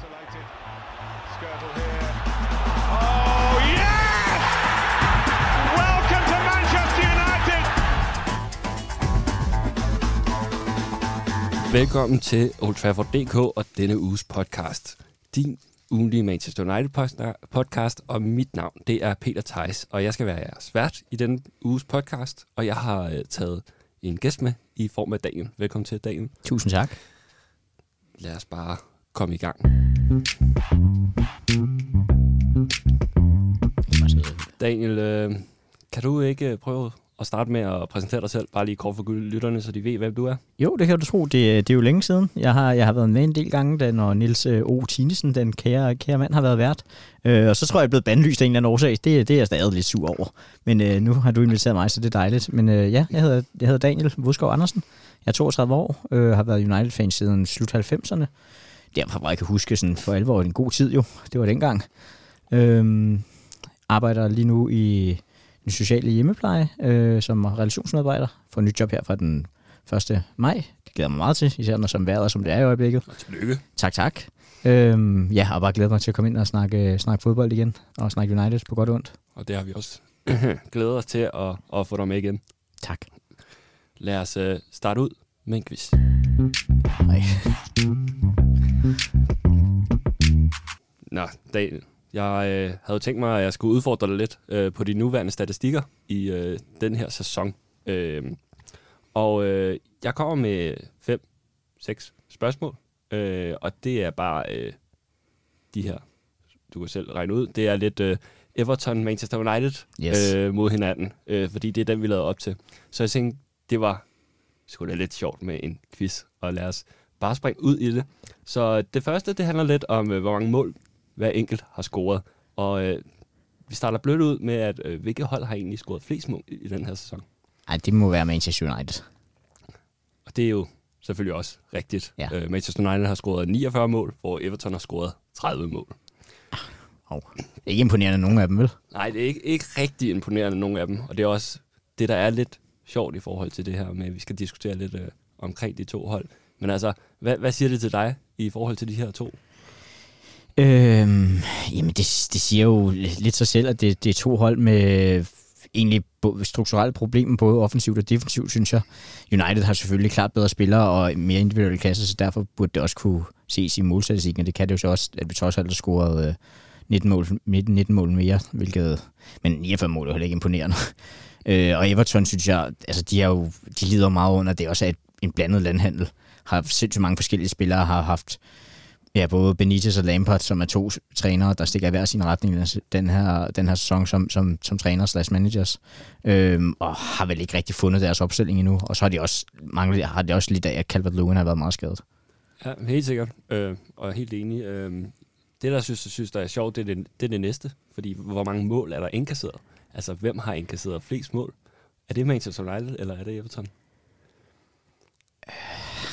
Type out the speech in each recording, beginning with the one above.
Isolated. Skirtle here. Oh, yes! Welcome to Manchester United! Velkommen til Old Trafford DK og denne uges podcast. Din ugenlige Manchester United podcast, og mit navn, det er Peter Theis, og jeg skal være jeres vært i denne uges podcast, og jeg har øh, taget en gæst med i form af Daniel. Velkommen til, Daniel. Tusind tak. Lad os bare komme i gang. Daniel, øh, kan du ikke øh, prøve at starte med at præsentere dig selv, bare lige kort for lytterne, så de ved, hvem du er? Jo, det kan du tro. Det, øh, det er jo længe siden. Jeg har, jeg har været med en del gange, da når Nils øh, O. Tinesen, den kære, kære mand, har været vært. Øh, og så tror jeg, jeg er blevet bandlyst af en eller anden årsag. Det, det er jeg stadig lidt sur over. Men øh, nu har du inviteret mig, så det er dejligt. Men øh, ja, jeg hedder, jeg hedder Daniel Vudskov Andersen. Jeg er 32 år, øh, har været United-fan siden slut 90'erne. Derfor hvor jeg kan huske sådan for alvor en god tid jo. Det var dengang. Øh, arbejder lige nu i den sociale hjemmepleje øh, som relationsmedarbejder. Får nyt job her fra den 1. maj. Det glæder mig meget til, især når som vejret, som det er i øjeblikket. Tillykke. Tak, tak. Øhm, ja, og bare glæder mig til at komme ind og snakke, snakke fodbold igen, og snakke United på godt og ondt. Og det har vi også glædet os til at, at få dig med igen. Tak. Lad os øh, starte ud med en quiz. Hej. Nå, Daniel. Jeg øh, havde tænkt mig, at jeg skulle udfordre dig lidt øh, på de nuværende statistikker i øh, den her sæson. Øh, og øh, jeg kommer med fem, seks spørgsmål, øh, og det er bare øh, de her, du kan selv regne ud, det er lidt øh, Everton, Manchester United Yes. øh, mod hinanden, øh, fordi det er den, vi lavede op til. Så jeg tænkte, det var sgu da lidt sjovt med en quiz, og lad os bare springe ud i det. Så det første, det handler lidt om, øh, hvor mange mål hver enkelt har scoret. Og øh, vi starter blødt ud med, at øh, hvilket hold har egentlig scoret flest mål i, den her sæson. Ej, det må være Manchester United. Og det er jo selvfølgelig også rigtigt. Ja. Øh, Manchester United har scoret 49 mål, hvor Everton har scoret 30 mål. Oh. Ikke imponerende nogen af dem, vel? Nej, det er ikke, ikke rigtig imponerende, nogen af dem. Og det er også det, der er lidt sjovt i forhold til det her med, at vi skal diskutere lidt øh, omkring de to hold. Men altså, hvad, hvad siger det til dig i forhold til de her to? Øhm, jamen, det, det siger jo lidt sig selv, at det, det er to hold med egentlig strukturelle problemer, både offensivt og defensivt, synes jeg. United har selvfølgelig klart bedre spillere og mere individuelle kasser, så derfor burde det også kunne ses i målstatistikken, og det kan det jo så også, at vi trods alt har scoret øh, 19 mål, 19, 19 mål mere, hvilket, men 49 mål er jo heller ikke imponerende. Øh, og Everton, synes jeg, altså de, er jo, de lider meget under, at det også er et, en blandet landhandel. Har sindssygt mange forskellige spillere, har haft ja, både Benitez og Lampard, som er to trænere, der stikker i hver sin retning den- her, den her sæson som, som, som træner slash managers, øhm, og har vel ikke rigtig fundet deres opstilling endnu. Og så har de også manglet, har de også lidt af, at Calvert-Lewin har været meget skadet. Ja, helt sikkert. Øh, og jeg er helt enig. Øh, det, der synes, jeg synes, der er sjovt, det er det, det er det næste. Fordi hvor mange mål er der indkasseret? Altså, hvem har indkasseret flest mål? Er det Manchester United, eller er det Everton?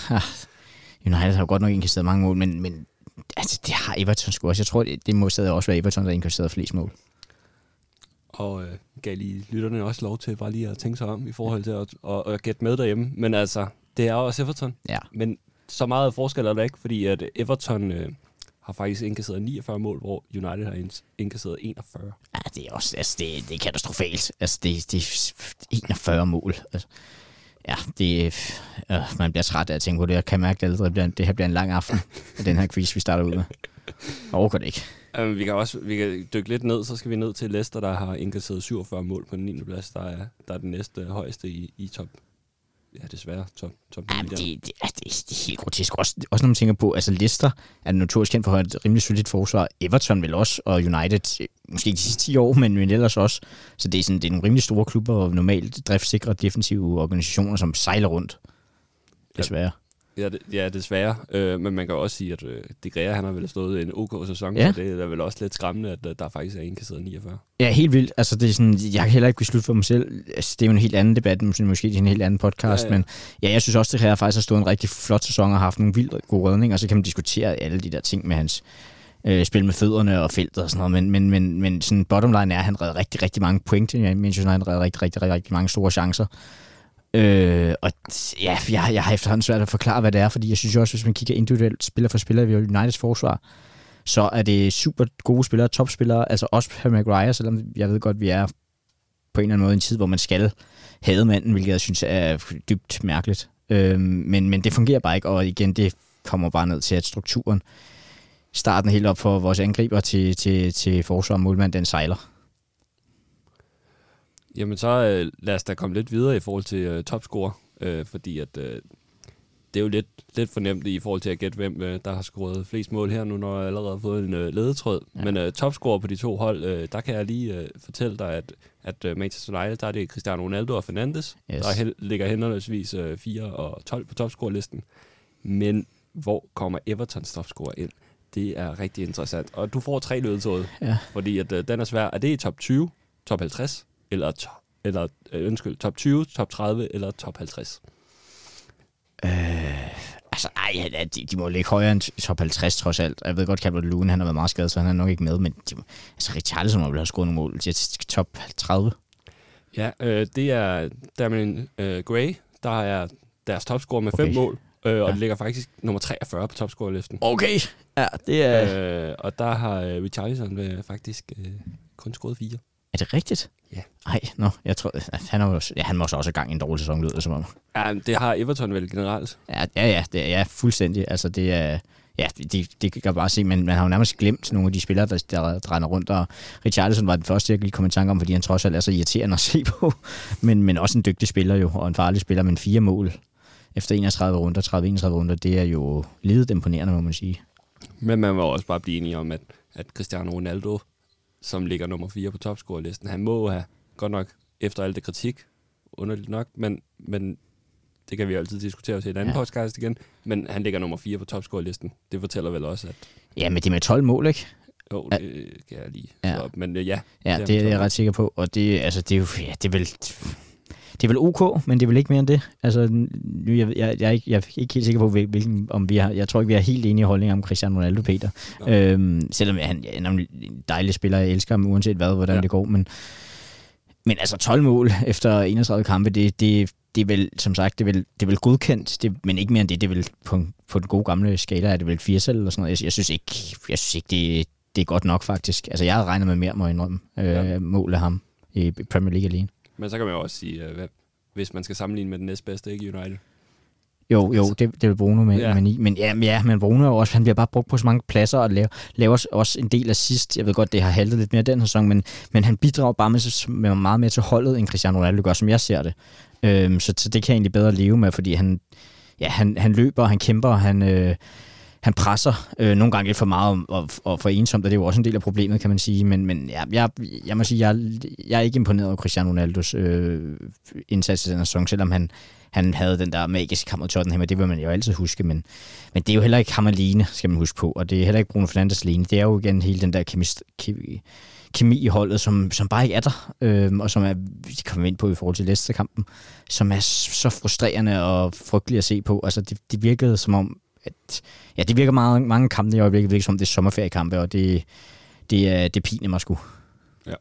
United har jo godt nok indkasseret mange mål, men, men altså, det har Everton sgu også. Jeg tror, det, det må stadig også være Everton, der har indkasseret flest mål. Og øh, gav lige lytterne også lov til bare lige at tænke sig om i forhold til at, at, at gætte med derhjemme. Men altså, det er også Everton. Ja. Men så meget forskel er der ikke, fordi at Everton øh, har faktisk indkasseret 49 mål, hvor United har ind- indkasseret 41. Ja, det er også, altså, det, det er katastrofalt. Altså, det, det er 41 mål. Altså, ja, det, øh, man bliver træt af at tænke på det. Jeg kan mærke, at det, bliver, det her bliver en lang aften af den her quiz, vi starter ud med. Overgår det ikke. Um, vi kan også vi kan dykke lidt ned, så skal vi ned til Leicester, der har indkasseret 47 mål på den 9. plads. Der er, der er den næste øh, højeste i, i top. Ja, desværre top, top Ja, 9 men der. det, det, altså, det, er- det er helt grotesk. Også, også når man tænker på, altså Leicester er notorisk kendt for at have et rimelig solidt forsvar. Everton vil også, og United øh, måske de sidste 10 år, men, men ellers også. Så det er, sådan, det er nogle rimelig store klubber og normalt driftsikre defensive organisationer, som sejler rundt. Desværre. Ja, det, ja desværre. Øh, men man kan også sige, at øh, De Gea, han har vel stået en OK sæson, Ja. så det er vel også lidt skræmmende, at øh, der faktisk er indkasseret 49. Ja, helt vildt. Altså, det er sådan, jeg kan heller ikke beslutte for mig selv. Altså, det er jo en helt anden debat, måske, måske det er en helt anden podcast, Ja, ja, ja. ja. men ja, jeg synes også, det her faktisk har stået en rigtig flot sæson og har haft nogle vildt gode redninger, og så kan man diskutere alle de der ting med hans øh, spil med fødderne og feltet og sådan noget, men, men, men, men sådan bottom line er, at han redder rigtig, rigtig mange point til Manchester United, redder rigtig, rigtig, rigtig, rigtig mange store chancer. Øh, og ja, jeg, jeg har efterhånden svært at forklare, hvad det er, fordi jeg synes jo også, hvis man kigger individuelt spiller for spiller ved Uniteds forsvar, så er det super gode spillere, topspillere, altså også Harry Maguire, selvom jeg ved godt, vi er på en eller anden måde en tid, hvor man skal have manden, hvilket jeg synes er dybt mærkeligt. Øh, men, men det fungerer bare ikke, og igen, det kommer bare ned til, at strukturen starten helt op for vores angriber til, til, til forsvar og målmand, den sejler. Jamen så øh, lad os da komme lidt videre i forhold til øh, topscorer, øh, fordi at øh, det er jo lidt, lidt fornemt i forhold til at gætte, hvem øh, der har scoret flest mål her nu, når jeg allerede har fået en øh, ledetråd. Ja. Men øh, topscorer på de to hold, øh, der kan jeg lige øh, fortælle dig, at, at øh, Manchester United, der er det Cristiano Ronaldo og Fernandes, yes. der hel, ligger henholdsvis øh, 4 og 12 på topscorelisten. Men hvor kommer Evertons topscorer ind? Det er rigtig interessant. Og du får tre ledetråd, ja. fordi at, øh, den er svær. Er det i top 20, top 50, eller, to, eller øh, undskyld, top 20, top 30 eller top 50? Øh, altså, ej, de, de må ligge højere end top 50 trods alt. Jeg ved godt, Calvert Lune, han har været meget skadet, så han er nok ikke med, men de, altså, Richarlison må vel have scoret nogle mål til top 30. Ja, øh, det er Damien øh, Gray, der er deres topscorer med okay. fem mål, øh, og ja. det ligger faktisk nummer 43 på topscorerlisten. Okay, ja, det er... Øh, og der har øh, Richarlison øh, faktisk øh, kun scoret fire. Er det rigtigt? Ja. Nej, nå, jeg tror, han, er også, ja, han må også have gang i en dårlig sæson, lyder det som om. Ja, det har Everton vel generelt. Ja, ja, ja, det er ja, fuldstændig. Altså, det er, ja, det, det kan jeg bare se, men man har jo nærmest glemt nogle af de spillere, der, der drænder rundt, og Richarlison var den første, jeg lige kom i tanke om, fordi han trods alt er så irriterende at se på, men, men også en dygtig spiller jo, og en farlig spiller, men fire mål efter 31 runder, 30-31 runder, det er jo lidt imponerende, må man sige. Men man må også bare blive enige om, at, at Cristiano Ronaldo som ligger nummer 4 på topscore-listen. Han må have, godt nok efter alt det kritik, underligt nok, men, men det kan vi altid diskutere til et andet ja. podcast igen, men han ligger nummer 4 på topscore-listen. Det fortæller vel også, at... Ja, men det er med 12 mål, ikke? Jo, det kan jeg lige ja. op, men øh, ja. Ja, det, det er jeg ret sikker på, og det, altså, det er jo, ja, det er vel det er vel ok, men det er vel ikke mere end det. Altså, nu, jeg, jeg, jeg, er ikke, jeg er ikke helt sikker på, hvilken, om vi har, jeg tror ikke, vi er helt enige i holdninger om Cristiano Ronaldo, Peter. Øhm, selvom han, han er en dejlig spiller, jeg elsker ham uanset hvad, hvordan ja. det går, men, men altså 12 mål efter 31 kampe, det, det, det er vel, som sagt, det er vel, det er vel godkendt, det, men ikke mere end det. Det er vel på, på den gode gamle skala, er det vel 4 eller sådan noget. Jeg, jeg synes ikke, jeg synes ikke det, det er godt nok faktisk. Altså, jeg havde regnet med mere, må jeg indrømme, øh, ja. mål af ham i Premier League alene. Men så kan man jo også sige, uh, hvis man skal sammenligne med den næstbedste, ikke United? Jo, jo, det, det vil Bruno med, ja. men, men, ja, ja, men Bruno er også, han bliver bare brugt på så mange pladser og laver, laver også en del af sidst. Jeg ved godt, det har haltet lidt mere den sæson, men, men han bidrager bare med, med meget mere til holdet, end Cristiano Ronaldo gør, som jeg ser det. Øhm, så, så det kan jeg egentlig bedre leve med, fordi han, ja, han, han løber, han kæmper, han, øh, han presser øh, nogle gange lidt for meget og, og for ensomt, og det er jo også en del af problemet, kan man sige. Men, men ja, jeg, jeg må sige, jeg, jeg er ikke imponeret over Cristiano Ronaldos øh, indsats i den sæson, selvom han, han havde den der magiske kamp mod Tottenham, og det vil man jo altid huske, men, men det er jo heller ikke ham alene, skal man huske på, og det er heller ikke Bruno Fernandes alene. Det er jo igen hele den der kemi, kemi, kemi i holdet, som, som bare ikke er der, øh, og som er, vi kommer ind på i forhold til Leicester-kampen, som er så frustrerende og frygtelig at se på. Altså, det, det virkede som om, at ja, det virker meget, mange kampe i øjeblikket, virker som det er sommerferiekampe, og det, det, er, det piner mig sgu. Ja,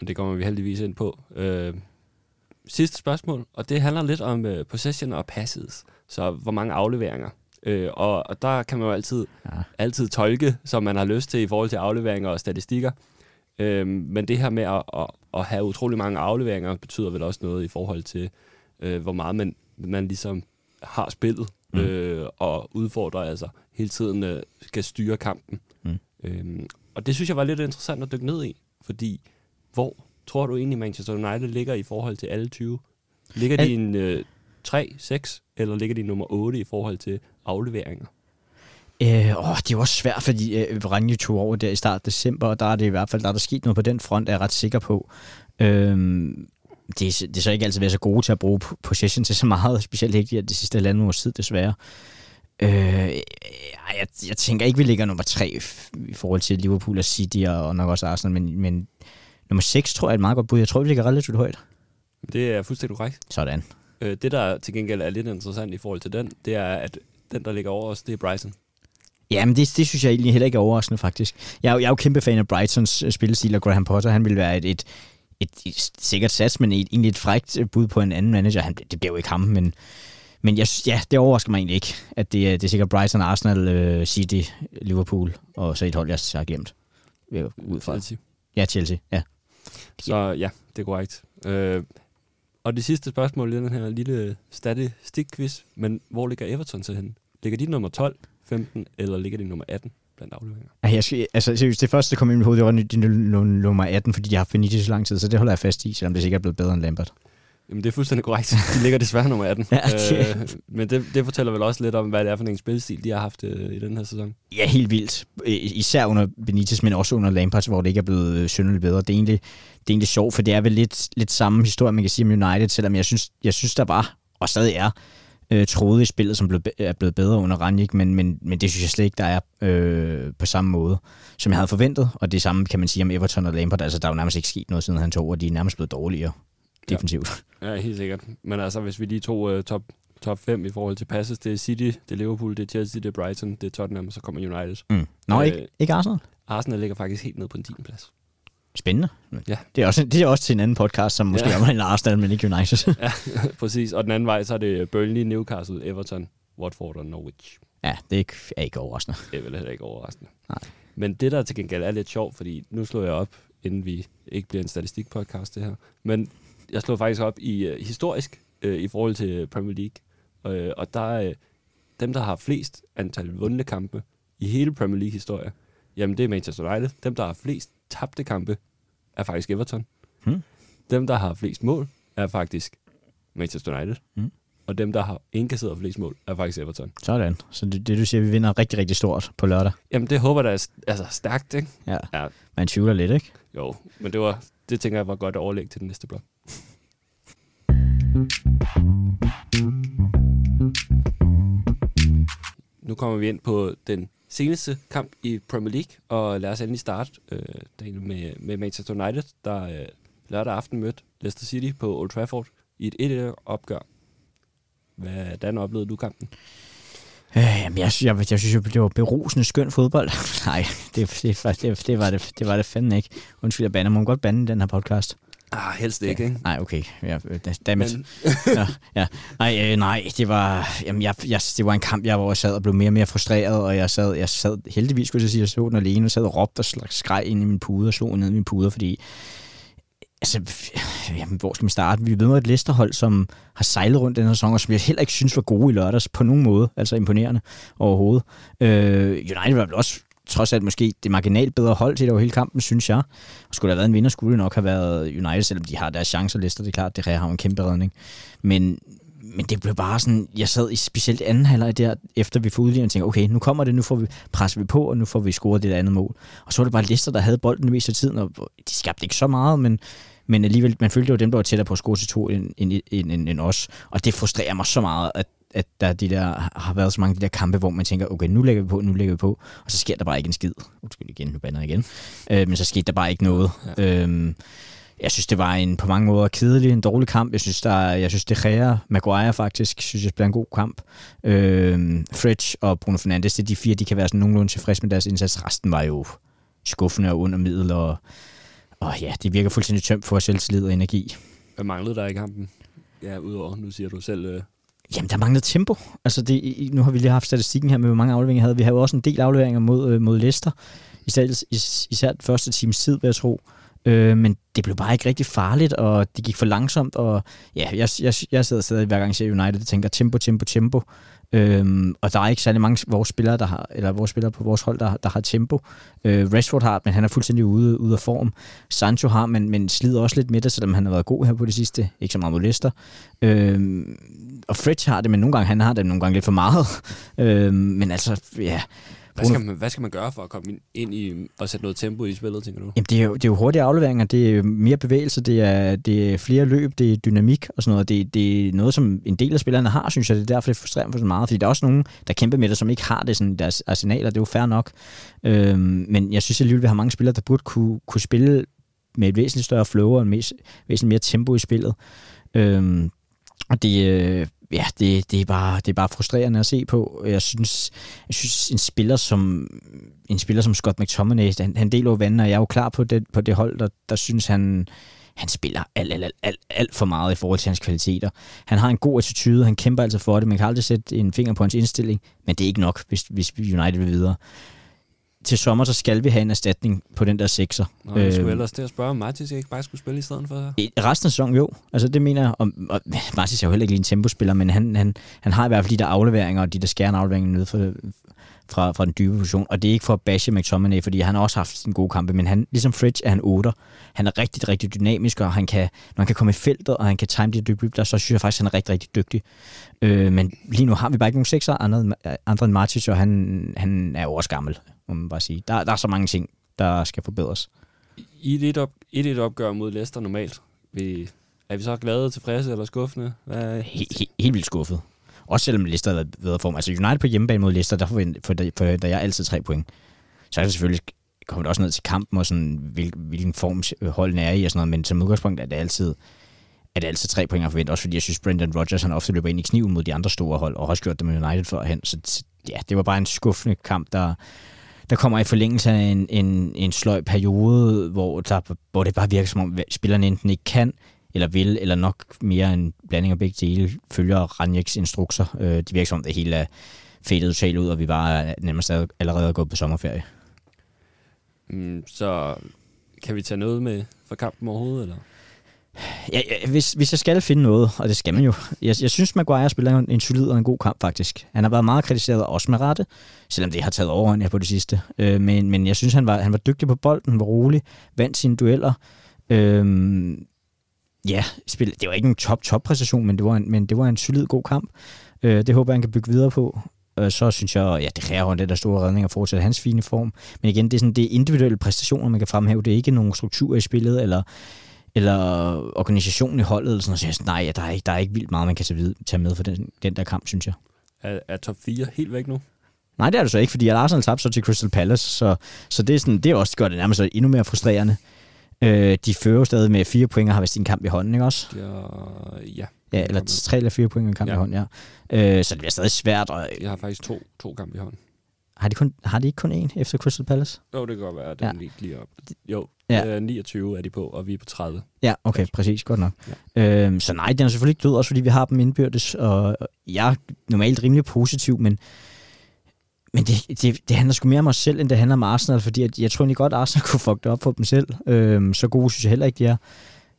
men det kommer vi heldigvis ind på. Øh, sidste spørgsmål, og det handler lidt om uh, possession og passes. Så hvor mange afleveringer. Øh, og, og der kan man jo altid, ja. altid tolke, som man har lyst til i forhold til afleveringer og statistikker. Øh, men det her med at, at, at have utrolig mange afleveringer, betyder vel også noget i forhold til, øh, hvor meget man, man ligesom har spillet mm. øh, og udfordrer altså hele tiden øh, skal styre kampen. Mm. Øhm, og det synes jeg var lidt interessant at dykke ned i, fordi hvor tror du egentlig Manchester United ligger i forhold til alle 20? Ligger de i en øh, 3, 6, eller ligger de nummer 8 i forhold til afleveringer? Øh, åh, det er jo også svært, fordi øh, Renje tog over der i start af december, og der er det i hvert fald, der er der sket noget på den front, er jeg ret sikker på. Øhm, det, er, det er så ikke altid været så gode til at bruge possession til så meget, specielt ikke i det sidste halvandet års tid, desværre. Øh, jeg, jeg tænker ikke, vi ligger nummer tre i forhold til Liverpool og City og nok også Arsenal, men, men nummer 6 tror jeg er et meget godt bud. Jeg tror, vi ligger relativt højt. Det er fuldstændig korrekt. Sådan. Øh, det, der til gengæld er lidt interessant i forhold til den, det er, at den, der ligger over os, det er Bryson. Ja, men det, det synes jeg egentlig heller ikke er overraskende, faktisk. Jeg, jeg er jo kæmpe fan af Brightons øh, spillestil, og Graham Potter, han vil være et, et, et, et sikkert sats, men et, egentlig et frækt bud på en anden manager. Han, det bliver jo ikke ham, men, men jeg, ja, det overrasker mig egentlig ikke, at det, er- det er sikkert Brighton, Arsenal, øh, City, Liverpool, og så et hold, jeg har glemt. Jeg gå Ud fra. Chelsea. Ja, Chelsea, ja. Så ja, det er korrekt. Øh, og det sidste spørgsmål i den her lille statistik-quiz, men hvor ligger Everton så henne? Ligger de nummer 12, 15, eller ligger de nummer 18 blandt afleveringer? Ej, Jeg skal, altså, seriøst, det første, der kom ind i mit hoved, det var nummer 18, fordi de har haft Benitez så lang tid, så det holder jeg fast i, selvom det sikkert er blevet bedre end Lampard. Jamen, det er fuldstændig korrekt. De ligger desværre nummer 18. Ja, det- øh, men det, det fortæller vel også lidt om, hvad det er for en spilstil, de har haft øh, i den her sæson. Ja, helt vildt. Øh, Især under Benitez, men også under Lampard, hvor det ikke er blevet øh, synderligt bedre. Det er egentlig, det er egentlig sjovt, for det er vel lidt, lidt samme historie, man kan sige om United, selvom jeg synes, jeg synes der var, og stadig er, øh, troede i spillet, som blev, er blevet bedre under Ranjik, men, men, men det synes jeg slet ikke, der er øh, på samme måde, som jeg havde forventet. Og det samme kan man sige om Everton og Lampard. Altså, der er jo nærmest ikke sket noget, siden han tog over. De er nærmest blevet dårligere defensivt. Ja, helt sikkert. Men altså, hvis vi lige tog øh, top, top 5 i forhold til passes, det er City, det er Liverpool, det er Chelsea, det er Brighton, det er Tottenham, og så kommer United. Mm. Nå, Øh, ikke, ikke Arsenal? Arsenal ligger faktisk helt nede på en 10. plads. Spændende. Ja. Det er, også, det er også til en anden podcast, som måske Ja. omhandler Arsenal, men ikke United. Ja, præcis. Og den anden vej, så er det Burnley, Newcastle, Everton, Watford og Norwich. ja, det er ikke, er ikke overraskende. Det er vel heller ikke overraskende. Nej. Men det, der til gengæld er lidt sjovt, fordi nu slår jeg op, inden vi ikke bliver en statistikpodcast det her, men jeg slår faktisk op i uh, historisk uh, i forhold til Premier League. Uh, og der er uh, dem, der har flest antal vundne kampe i hele Premier League-historie, jamen det er Manchester United. Dem, der har flest tabte kampe, er faktisk Everton. Hmm. Dem, der har flest mål, er faktisk Manchester United. Hmm. Og dem, der har indkasseret flest mål, er faktisk Everton. Sådan. Så det, det du siger, vi vinder rigtig, rigtig stort på lørdag. Jamen, det håber jeg, er altså, stærkt, ikke? Ja. Ja. Man tvivler lidt, ikke? Jo, men det var, det tænker jeg var godt overlæg til den næste blok. Nu kommer vi ind på den seneste kamp i Premier League, og lad os endelig starte øh, dagen med, med Manchester United, der øh, lørdag aften mødte Leicester City på Old Trafford i et 1 opgør. Hvordan oplevede du kampen? Øh, jamen, jeg, jeg, jeg, synes jo, det var berusende skøn fodbold. Nej, det, det, det, det, det, var det, det var det fandme ikke. Undskyld, jeg bander. Må man godt bande den her podcast? Ah, helst ikke, ikke? Nej, okay. Ja, øh, dammit. Men, ja, ja. Nej, øh, nej, det var, jamen, jeg, jeg, det var en kamp, jeg, hvor jeg sad og blev mere og mere frustreret, og jeg sad, jeg sad heldigvis, skulle jeg sige, jeg så den alene, og sad og råbte og skreg ind i min pude og slog ned i min pude, fordi altså, jamen, hvor skal vi starte? Vi møder et Leicester-hold, som har sejlet rundt den her sæson, og som jeg heller ikke synes var gode i lørdags på nogen måde, altså imponerende overhovedet. Øh, United var vel også trods alt måske det marginalt bedre hold til det over hele kampen, synes jeg. Og skulle der have været en vinder, skulle det nok have været United, selvom de har deres chancer lister. Det er klart, det har en kæmpe redning. Men, men det blev bare sådan, jeg sad i specielt anden halvleg der, efter vi får udlignet, og tænkte, okay, nu kommer det, nu får vi, presser vi på, og nu får vi scoret det andet mål. Og så var det bare Lister, der havde bolden det meste af tiden, og de skabte ikke så meget, men, men alligevel, man følte jo dem, der var tættere på at score til to end, end, end, end, end os. Og det frustrerer mig så meget, at at der, de der, har været så mange af de der kampe, hvor man tænker, okay, nu lægger vi på, nu lægger vi på, og så sker der bare ikke en skid. Undskyld igen, nu bander jeg igen. Øh, men så skete der bare ikke noget. Ja. Øhm, jeg synes, det var en på mange måder kedelig, en dårlig kamp. Jeg synes, der, jeg synes det Gea, Maguire faktisk, synes jeg, bliver en god kamp. Øhm, Fridge og Bruno Fernandes, det er de fire, de kan være sådan nogenlunde tilfredse med deres indsats. Resten var jo skuffende og under middel, og, og ja, det virker fuldstændig tømt for selvtillid og energi. hvad manglede der i kampen? Ja, udover, nu siger du selv, øh, Jamen, der manglede tempo. Altså, det, nu har vi lige haft statistikken her med, hvor mange afleveringer havde. Vi havde jo også en del afleveringer mod, øh, mod Leicester. Især, is- især den første times tid, vil jeg tro. Øh, men det blev bare ikke rigtig farligt, og det gik for langsomt. Og ja, jeg, jeg, jeg sidder stadig hver gang jeg ser United og tænker tempo, tempo, tempo. Øhm, og der er ikke særlig mange vores spillere, der har, eller vores spillere på vores hold, der, der har tempo. Øh, Rashford har, men han er fuldstændig ude, ude af form. Sancho har, men, men slider også lidt med det, selvom han har været god her på det sidste. Ikke så meget mod Leicester. Øhm, og Fritz har det, men nogle gange han har det, nogle gange lidt for meget. øhm, men altså, ja. hvad skal, man, hvad skal man gøre for at komme ind- i og sætte noget tempo i spillet, tænker du? Jamen, det er, jo, det er jo hurtige afleveringer, det er mere bevægelse, det er, det er flere løb, det er dynamik og sådan noget. Det, det er noget, som en del af spillerne har, synes jeg. Det er derfor, det frustrerer mig så meget. Fordi der er også nogen, der kæmper med det, som ikke har det sådan i deres arsenaler. Det er jo fair nok. Øhm, men jeg synes alligevel, vi har mange spillere, der burde kunne, kunne spille med et væsentligt større flow og en væs- væsentligt mere tempo i spillet. Øhm, og det, øh, ja, det, det, er bare, det er bare frustrerende at se på. Jeg synes, jeg synes en spiller som en spiller som Scott McTominay, han, han deler jo vandene, og jeg er jo klar på det, på det hold, der, der synes, han, han spiller alt, alt, alt, alt, alt for meget i forhold til hans kvaliteter. Han har en god attitude, han kæmper altså for det, man kan aldrig sætte en finger på hans indstilling, men det er ikke nok, hvis, hvis United vil videre til sommer, så skal vi have en erstatning på den der sekser. Nå, jeg skulle øh, ellers til at spørge, om Martis ikke bare skulle spille i stedet for? I resten af sæsonen, jo. Altså, det mener jeg. Og, og Martis er jo heller ikke lige en tempospiller, men han, han, han har i hvert fald de der afleveringer, og de der skærende afleveringer nede for, fra, fra den dybe position. Og det er ikke for at bashe McTominay, fordi han har også haft en god kampe, men han, ligesom Fridge er han 8. Han er rigtig, rigtig dynamisk, og han kan, når han kan komme i feltet, og han kan time de dybe der, så synes jeg faktisk, at han er rigtig, rigtig dygtig. Øh, men lige nu har vi bare ikke nogen sekser andre, andre end Martis, og han, han er jo også gammel må man bare sige. Der, der er så mange ting, der skal forbedres. I et, op, et, et opgør mod Leicester normalt, vi, er vi så glade, tilfredse eller skuffende? Hvad? He, he, helt vildt skuffet. Også selvom Leicester har været form. Altså United på hjemmebane mod Leicester, der forventer, forventer jeg altid tre point. Så er det selvfølgelig kommer det også ned til kampen og sådan, hvil, hvilken form holdene er i og sådan noget, men som udgangspunkt er det altid, er det altid tre point at forvente, også fordi jeg synes, Brendan Rodgers han ofte løber ind i kniven mod de andre store hold, og også gjort det med United førhen, så ja, det var bare en skuffende kamp, der, der kommer i forlængelse af en, en, en sløj periode, hvor, der, hvor det bare virker som om, spillerne enten ikke kan, eller vil, eller nok mere en blanding af begge dele, følger Ranjeks instrukser. Øh, det virker som om, det hele er fedt totalt ud, og vi var nærmest allerede gået på sommerferie. Mm, så kan vi tage noget med for kampen overhovedet, eller? Ja, ja, hvis, hvis jeg skal finde noget, og det skal man jo. Jeg, jeg synes, Maguire spiller en, en solid og en god kamp, faktisk. Han har været meget kritiseret, også med rette, selvom det har taget overhånd her på det sidste. Øh, men, men jeg synes, han var, han var dygtig på bolden, var rolig, vandt sine dueller. Øh, ja, spil, det var ikke en top-top-præstation, men, det var en, men det var en solid, god kamp. Øh, det håber jeg, han kan bygge videre på. Øh, så synes jeg, ja, det kræver det der store redning at fortsætte hans fine form. Men igen, det er, sådan, det er individuelle præstationer, man kan fremhæve. Det er ikke nogen struktur i spillet, eller eller organisationen i holdet, eller sådan noget, så jeg sådan, nej, der er, ikke, der er ikke vildt meget, man kan tage med for den, den der kamp, synes jeg. Er, er top 4 helt væk nu? Nej, det er det så ikke, fordi Arsenal tabte så til Crystal Palace, så, så det, er sådan, det er også godt det nærmest endnu mere frustrerende. Øh, de fører stadig med fire point og har vist en kamp i hånden, ikke også? Ja, ja. Ja, eller tre eller fire point og en kamp ja. i hånden, ja. Øh, så det bliver stadig svært. Og, jeg har faktisk to, to kampe i hånden. Har de, kun, har de ikke kun én efter Crystal Palace? Jo, det kan godt være, at den ja. lige, lige op. Jo, ja. 29 er de på, og vi er på 30. Ja, okay, præcis, godt nok. Ja. Øhm, så nej, den er selvfølgelig ikke død, også fordi vi har dem indbyrdes, og jeg er normalt rimelig positiv, men, men det, det, det handler sgu mere om os selv, end det handler om Arsenal, fordi jeg, jeg tror egentlig godt, at Arsenal kunne fuck det op for dem selv. Øhm, så gode synes jeg heller ikke, de er.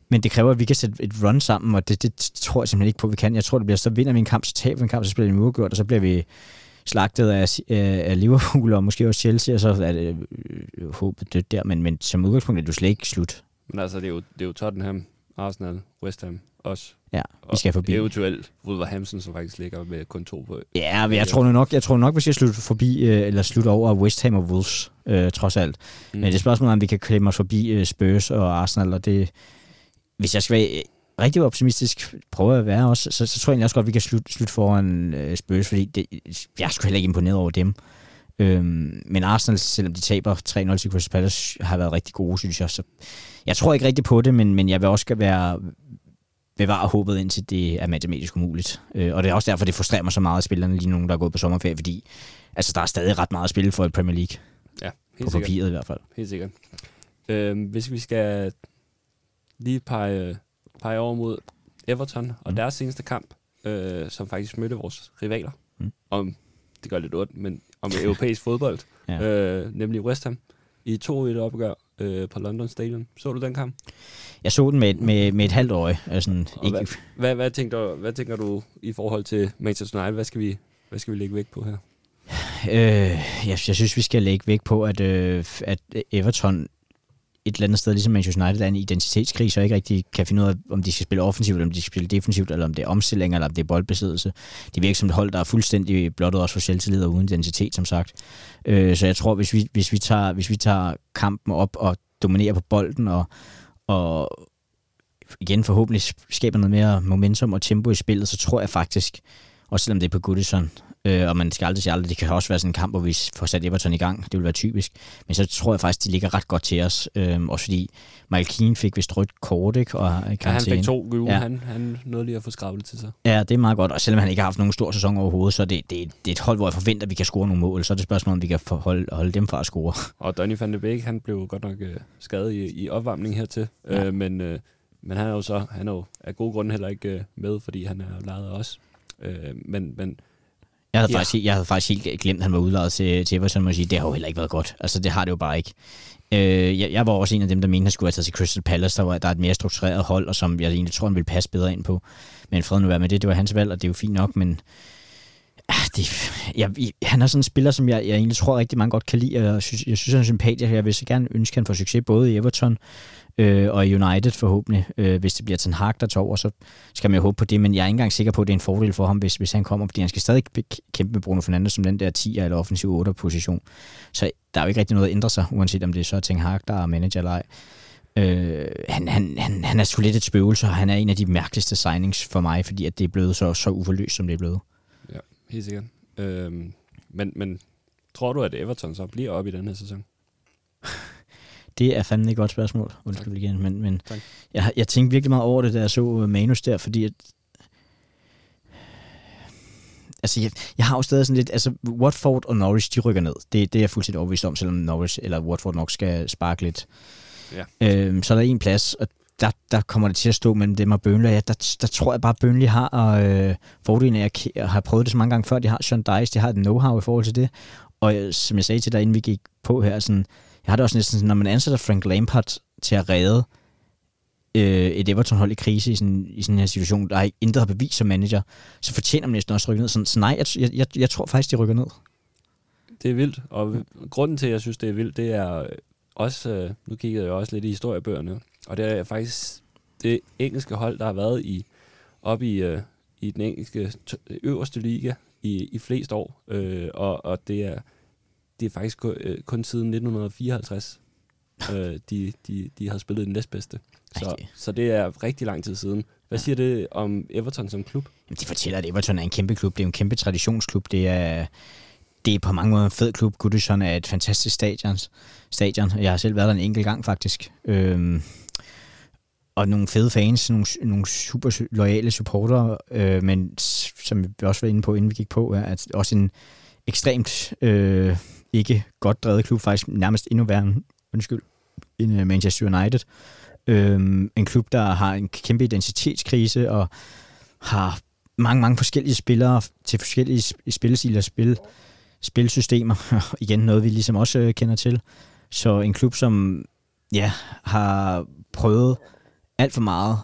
Men det kræver, at vi kan sætte et run sammen, og det, det tror jeg simpelthen ikke på, at vi kan. Jeg tror, det bliver, så vinder vi en kamp, så taber vi en kamp, så spiller vi uafgjort, og så bliver vi slagtet af, af Liverpool og måske også Chelsea, og så er det øh, håbet dødt der, men, men som udgangspunkt er du slet ikke slut. Men altså, det er jo, det er jo Tottenham, Arsenal, West Ham også. Ja, vi skal forbi. Eventuelt Wolverhampton, som faktisk ligger med kun to på. Ja, men jeg tror nok, jeg tror nok, vi skal slutte forbi, øh, eller slutte over West Ham og Wolves, øh, trods alt. Mm. Men det er spørgsmålet, om vi kan klemme os forbi øh, Spurs og Arsenal, og det, hvis jeg skal være rigtig optimistisk prøver at være også, så, så tror jeg egentlig også godt, at vi kan slutte slut foran øh, Spurs, fordi det, jeg er sgu heller ikke imponeret over dem. Øhm, men Arsenal, selvom de taber 3-0 til Crystal Palace, har været rigtig gode, synes jeg. Så jeg tror ikke rigtig på det, men, men jeg vil også være bevare håbet indtil det er matematisk umuligt. Øh, og det er også derfor, det frustrerer mig så meget, at spillerne lige nogen, der er gået på sommerferie, fordi altså, der er stadig ret meget at spille for i Premier League. Ja, helt På papiret sikkert. i hvert fald. Helt sikkert. Øh, hvis vi skal lige pege pege over mod Everton og mm. deres seneste kamp, øh, som faktisk mødte vores rivaler. Mm. Om, det gør lidt ondt, men om europæisk fodbold, ja. øh, nemlig West Ham, i 2-1 opgør øh, på London Stadium. Så du den kamp? Jeg så den med, med, med et halvt øje. Altså, ikke... hvad, hvad, hvad, tænker du, hvad tænker du i forhold til Manchester United? Hvad skal vi, hvad skal vi lægge vægt på her? Øh, jeg, jeg synes, vi skal lægge vægt på, at, øh, at Everton et eller andet sted, ligesom Manchester United er en identitetskrise, og ikke rigtig kan finde ud af, om de skal spille offensivt, eller om de skal spille defensivt, eller om det er omstilling, eller om det er boldbesiddelse. Det virker som et hold, der er fuldstændig blottet også for selvtillid og uden identitet, som sagt. Øh, så jeg tror, hvis vi, hvis, vi tager, hvis vi tager kampen op og dominerer på bolden, og, og igen forhåbentlig skaber noget mere momentum og tempo i spillet, så tror jeg faktisk, også selvom det er på Goodison, Øh, og man skal aldrig sige aldrig, det kan også være sådan en kamp, hvor vi får sat Everton i gang. Det vil være typisk. Men så tror jeg faktisk, de ligger ret godt til os. Øh, også fordi Michael Keane fik vist rødt kort, ikke? Og ja, han fik to gule. Ja. Han, han nåede lige at få skrablet til sig. Ja, det er meget godt. Og selvom han ikke har haft nogen stor sæson overhovedet, så det, det, det er et hold, hvor jeg forventer, at vi kan score nogle mål. Så er det spørgsmål, om vi kan holde, holde dem fra at score. Og Donny van de Beek, han blev godt nok øh, skadet i, i opvarmning hertil. Ja. Øh, men øh, men han er jo så, han er jo af gode grunde heller ikke øh, med, fordi han er lejet os. Øh, men, men Jeg havde, Ja. faktisk, jeg havde faktisk helt glemt, at han var udlejet til, til Everton, jeg sige. Det har jo heller ikke været godt. Altså, det har det jo bare ikke. Øh, jeg, jeg, var også en af dem, der mente, at han skulle have taget til Crystal Palace, der, var, der er et mere struktureret hold, og som jeg egentlig tror, han ville passe bedre ind på. Men fred nu være med det, det var hans valg, og det er jo fint nok, men ah, det, jeg, han er sådan en spiller, som jeg, jeg egentlig tror rigtig mange godt kan lide, og jeg synes, jeg synes han er sympatisk, og jeg vil så gerne ønske, at han får succes både i Everton øh, og United forhåbentlig. Øh, hvis det bliver Ten Hag, der tager over, så skal man jo håbe på det, men jeg er ikke engang sikker på, at det er en fordel for ham, hvis, hvis han kommer, fordi han skal stadig kæmpe med Bruno Fernandes som den der 10'er eller offensiv 8 position. Så der er jo ikke rigtig noget at ændre sig, uanset om det er så Ten Hag, der er manager eller ej. Øh, han, han, han, han er sgu lidt et spøgelse, og han er en af de mærkeligste signings for mig, fordi at det er blevet så, så uforløst, som det er blevet. ja, helt sikkert. Øh, men, men tror du, at Everton så bliver op i den her sæson? Det er fandme et godt spørgsmål, undskyld igen, men, men Tak. jeg, jeg tænkte virkelig meget over det, da jeg så manus der, fordi at, altså jeg, jeg har jo stadig sådan lidt, altså Watford og Norwich, de rykker ned. Det, det er jeg fuldstændig overbevist om, selvom Norwich eller Watford nok skal sparke lidt. Ja. Øhm, så er der en plads, og der, der kommer det til at stå mellem dem og Burnley. Ja, der, der tror jeg bare, at Burnley har øh, fordelen af at ke- har prøvet det så mange gange før. De har Sean Dice, de har et know-how i forhold til det. Og øh, som jeg sagde til dig, inden vi gik på her, sådan, jeg har det også næsten sådan, når man ansætter Frank Lampard til at redde øh, et Everton-hold i krise i sådan, i sådan her situation, der er intet har bevis som manager, så fortjener man næsten også at rykke ned. Sådan, så nej, jeg, jeg, jeg tror faktisk, de rykker ned. Det er vildt, og grunden til, at jeg synes, det er vildt, det er også, øh, nu kiggede jeg også lidt i historiebøgerne, og det er faktisk det engelske hold, der har været i op i, øh, i den engelske øverste liga i, i flest år, øh, og, og det er det er faktisk kun, øh, kun siden 1954, øh, de, de, de har spillet den næstbedste. Så, Ej, det- så det er rigtig lang tid siden. Hvad siger det om Everton som klub? Jamen, de fortæller, at Everton er en kæmpe klub. Det er en kæmpe traditionsklub. Det er, det er på mange måder en fed klub. Goodison er et fantastisk stadion. stadion. Jeg har selv været der en enkelt gang, faktisk. Øhm, og nogle fede fans, nogle, nogle super loyale supportere, øh, men som vi også var inde på, inden vi gik på, er at også en ekstremt øh, ikke godt drevet klub, faktisk nærmest endnu værre undskyld, end øh, Manchester United. Øhm, en klub, der har en kæmpe identitetskrise og har mange, mange forskellige spillere til forskellige spillestiler og spil, spilsystemer. Igen noget, vi ligesom også øh, kender til. Så en klub, som ja, har prøvet alt for meget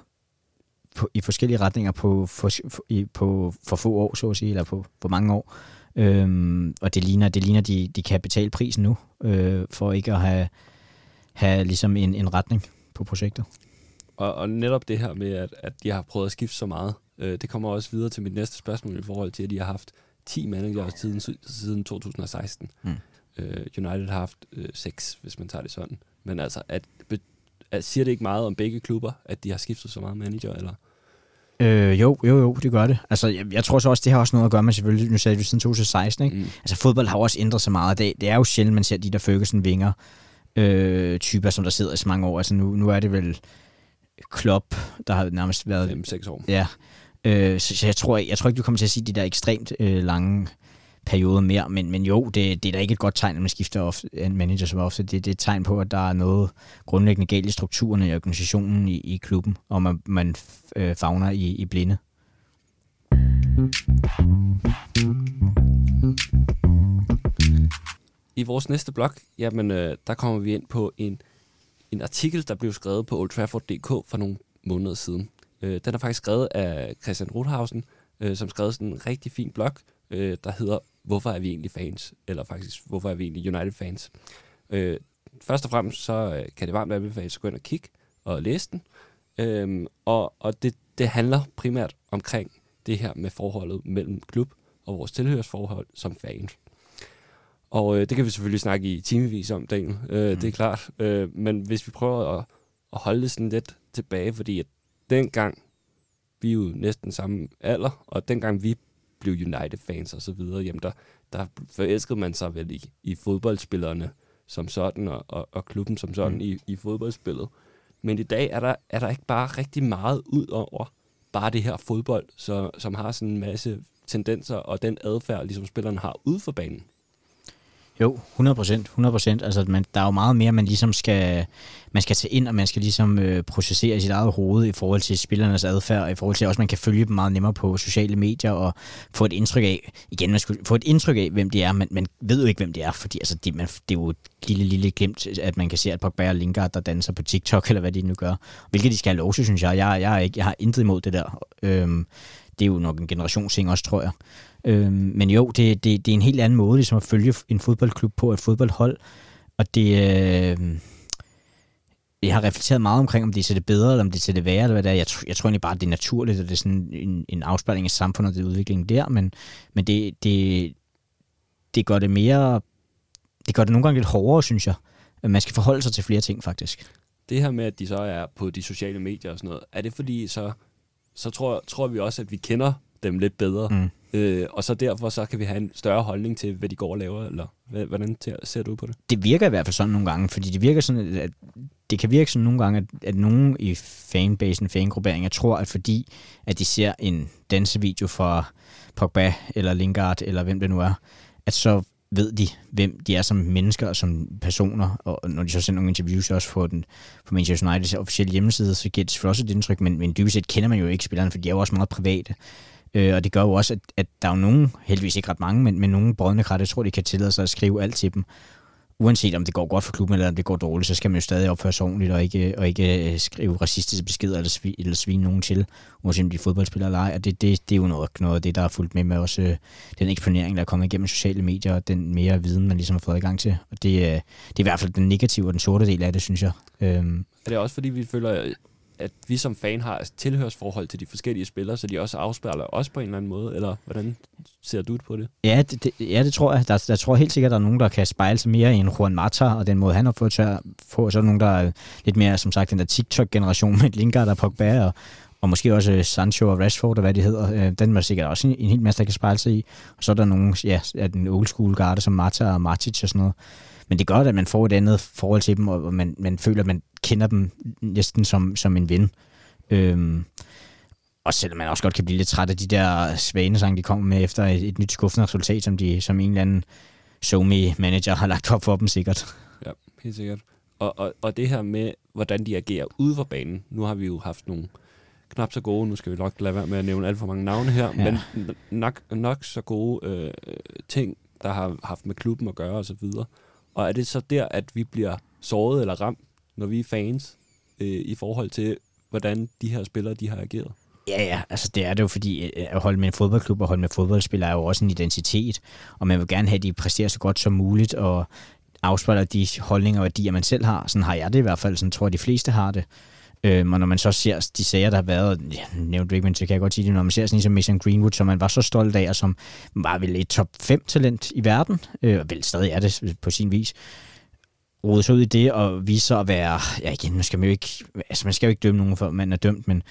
på, i forskellige retninger på for, for, i, på for få år, så at sige, eller på for mange år. Øhm, og det ligner, det ligner de, de kan betale prisen nu, øh, for ikke at have, have ligesom en, en retning på projektet. Og, og netop det her med, at, at de har prøvet at skifte så meget, øh, det kommer også videre til mit næste spørgsmål i forhold til, at de har haft 10 managers siden, siden 2016. Mm. Øh, United har haft øh, 6, hvis man tager det sådan. Men altså, at, at, siger det ikke meget om begge klubber, at de har skiftet så meget manager, eller? Øh, jo, jo, jo, det gør det. Altså, jeg, jeg tror så også, det har også noget at gøre med, selvfølgelig, nu sagde vi siden 2016, ikke? Mm. Altså, fodbold har også ændret sig meget. Det, det er jo sjældent, man ser de der Ferguson-vinger øh, typer, som der sidder i så mange år. Altså, nu, nu er det vel Klopp, der har nærmest været... 5-6 år. Ja, øh, så, så jeg, tror, jeg tror ikke, du kommer til at sige de der ekstremt øh, lange perioder mere, men, men jo, det, det er da ikke et godt tegn, at man skifter ofte, en manager så ofte. Det, det er et tegn på, at der er noget grundlæggende galt i strukturerne i organisationen i, i klubben, og man, man øh, fagner i, i blinde. I vores næste blog, jamen, øh, der kommer vi ind på en, en artikel, der blev skrevet på oldtrafford.dk for nogle måneder siden. Øh, den er faktisk skrevet af Christian Rothausen, øh, som skrev sådan en rigtig fin blog, øh, der hedder Hvorfor er vi egentlig fans? Eller faktisk, hvorfor er vi egentlig United-fans? Øh, først og fremmest, så øh, kan det varmt anbefales at gå ind og kigge og læse den. Øhm, og og det, det handler primært omkring det her med forholdet mellem klub og vores tilhørsforhold som fans. Og øh, det kan vi selvfølgelig snakke i timevis om, Daniel. Øh, mm. Det er klart. Øh, men hvis vi prøver at, at holde det sådan lidt tilbage, fordi at dengang, vi er jo næsten samme alder, og dengang vi blev United-fans og så videre, jamen der, der forelskede man sig vel i, i fodboldspillerne som sådan, og, og, og klubben som sådan mm. i, i fodboldspillet. Men i dag er der, er der ikke bare rigtig meget ud over bare det her fodbold, så, som har sådan en masse tendenser og den adfærd, ligesom spillerne har ude for banen. Jo, 100 procent. 100 procent. Altså, man, der er jo meget mere, man ligesom skal, man skal tage ind, og man skal ligesom øh, processere i sit eget hoved i forhold til spillernes adfærd, og i forhold til også, man kan følge dem meget nemmere på sociale medier, og få et indtryk af, igen, man skulle få et indtryk af, hvem de er, men man ved jo ikke, hvem de er, fordi altså, det, man, det er jo et lille, lille glimt, at man kan se, at Pogba og Lingard, der danser på TikTok, eller hvad de nu gør, hvilket de skal have lov til, synes jeg. Jeg, jeg, er ikke, jeg har intet imod det der. Øhm, det er jo nok en generationsting også, tror jeg. Øhm, men jo, det, det, det er en helt anden måde ligesom at følge en fodboldklub på, et fodboldhold. Og det... Øh, jeg har reflekteret meget omkring, om det er til det bedre, eller om det er til det værre, eller hvad det er. Jeg, jeg tror egentlig bare, at det er naturligt, og det er sådan en, en afspejling af samfundet og det udvikling der, men, men det, det, det gør det mere... Det gør det nogle gange lidt hårdere, synes jeg. Man skal forholde sig til flere ting, faktisk. Det her med, at de så er på de sociale medier og sådan noget, er det fordi, så, så tror, tror vi også, at vi kender dem lidt bedre. Mm. Øh, og så derfor så kan vi have en større holdning til, hvad de går og laver, eller hvordan ser du på det? Det virker i hvert fald sådan nogle gange, fordi det virker sådan, at det kan virke sådan nogle gange, at, at nogen i fanbasen, fangrupperinger, tror, at fordi at de ser en dansevideo fra Pogba eller Lingard, eller hvem det nu er, at så ved de, hvem de er som mennesker og som personer, og når de så sender nogle interviews også på, den, på Manchester Uniteds officielle hjemmeside, så giver det selvfølgelig også et indtryk, men, men dybest set kender man jo ikke spillerne, for de er jo også meget private. Øh, og det gør jo også, at, at der er jo nogen, heldigvis ikke ret mange, men, men nogle brødende krat, jeg tror, de kan tillade sig at skrive alt til dem. Uanset om det går godt for klubben, eller om det går dårligt, så skal man jo stadig opføre sig ordentligt, og ikke, og ikke øh, skrive racistiske beskeder, eller, svine, eller svine nogen til, uanset om de er fodboldspillere eller ej. Og det, det, det er jo noget, noget af det, der er fulgt med med også øh, den eksponering, der er kommet igennem sociale medier, og den mere viden, man ligesom har fået i gang til. Og det, øh, det er i hvert fald den negative og den sorte del af det, synes jeg. Øhm. Er det også fordi, vi føler, at vi som fan har et tilhørsforhold til de forskellige spillere, så de også afspejler os på en eller anden måde, eller hvordan ser du på det? Ja, det, det, ja, det tror jeg. Der, der tror helt sikkert, at der er nogen, der kan spejle sig mere i en Juan Mata, og den måde, han har fået til at få, så er der nogen, der er lidt mere, som sagt, den der TikTok-generation med Lingard og Pogba, og, og måske også øh, Sancho og Rashford, og hvad de hedder. Øh, den er sikkert også en, en hel masse, der kan spejle sig i. Og så er der nogen, ja, den old school garde, som Mata og Matic og sådan noget. Men det gør, at man får et andet forhold til dem, og man, man føler, at man kender dem næsten som, som en ven. Øhm, og selvom man også godt kan blive lidt træt af de der svanesang, de kommer med efter et, et nyt skuffende resultat, som, de, som en eller anden somi manager har lagt op for dem sikkert. Ja, helt sikkert. Og, og, og det her med, hvordan de agerer ude for banen. Nu har vi jo haft nogle knap så gode, nu skal vi nok lade være med at nævne alt for mange navne her, ja. men nok, nok så gode øh, ting, der har haft med klubben at gøre osv. Og er det så der, at vi bliver såret eller ramt, når vi er fans, øh, i forhold til, hvordan de her spillere de har ageret? Ja, ja, altså det er det jo, fordi øh, øh, at holde med en fodboldklub og holde med fodboldspillere er jo også en identitet, og man vil gerne have, at de præsterer så godt som muligt, og afspejler de holdninger og værdier, man selv har. Sådan har jeg det i hvert fald, sådan tror jeg, de fleste har det. Øhm, og når man så ser de sager, der har været, ja, nævnte ikke, men så kan jeg godt sige det, når man ser sådan en som Mason Greenwood, som man var så stolt af, og som var vel et top 5 talent i verden, øh, og vel stadig er det på sin vis, rode sig ud i det og vise sig at være, ja igen, man skal man jo ikke, altså man skal jo ikke dømme nogen, for man er dømt, men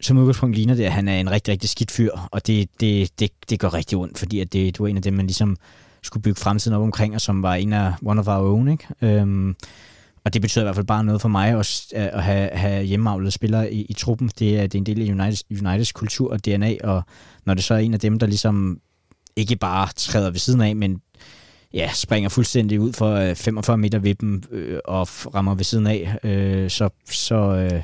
som udgangspunkt ligner det, at han er en rigtig, rigtig skidt fyr, og det, det, det, det gør rigtig ondt, fordi at det, du er en af dem, man ligesom skulle bygge fremtiden op omkring, og som var en af one of our own, ikke? Øhm, og det betyder i hvert fald bare noget for mig at, øh, at have, have hjemmeavlede spillere i, i truppen. Det er, det er en del af Uniteds, Uniteds kultur og DNA, og når det så er en af dem, der ligesom ikke bare træder ved siden af, men ja, springer fuldstændig ud for øh, 45 meter ved dem øh, og rammer ved siden af, øh, så, så, øh,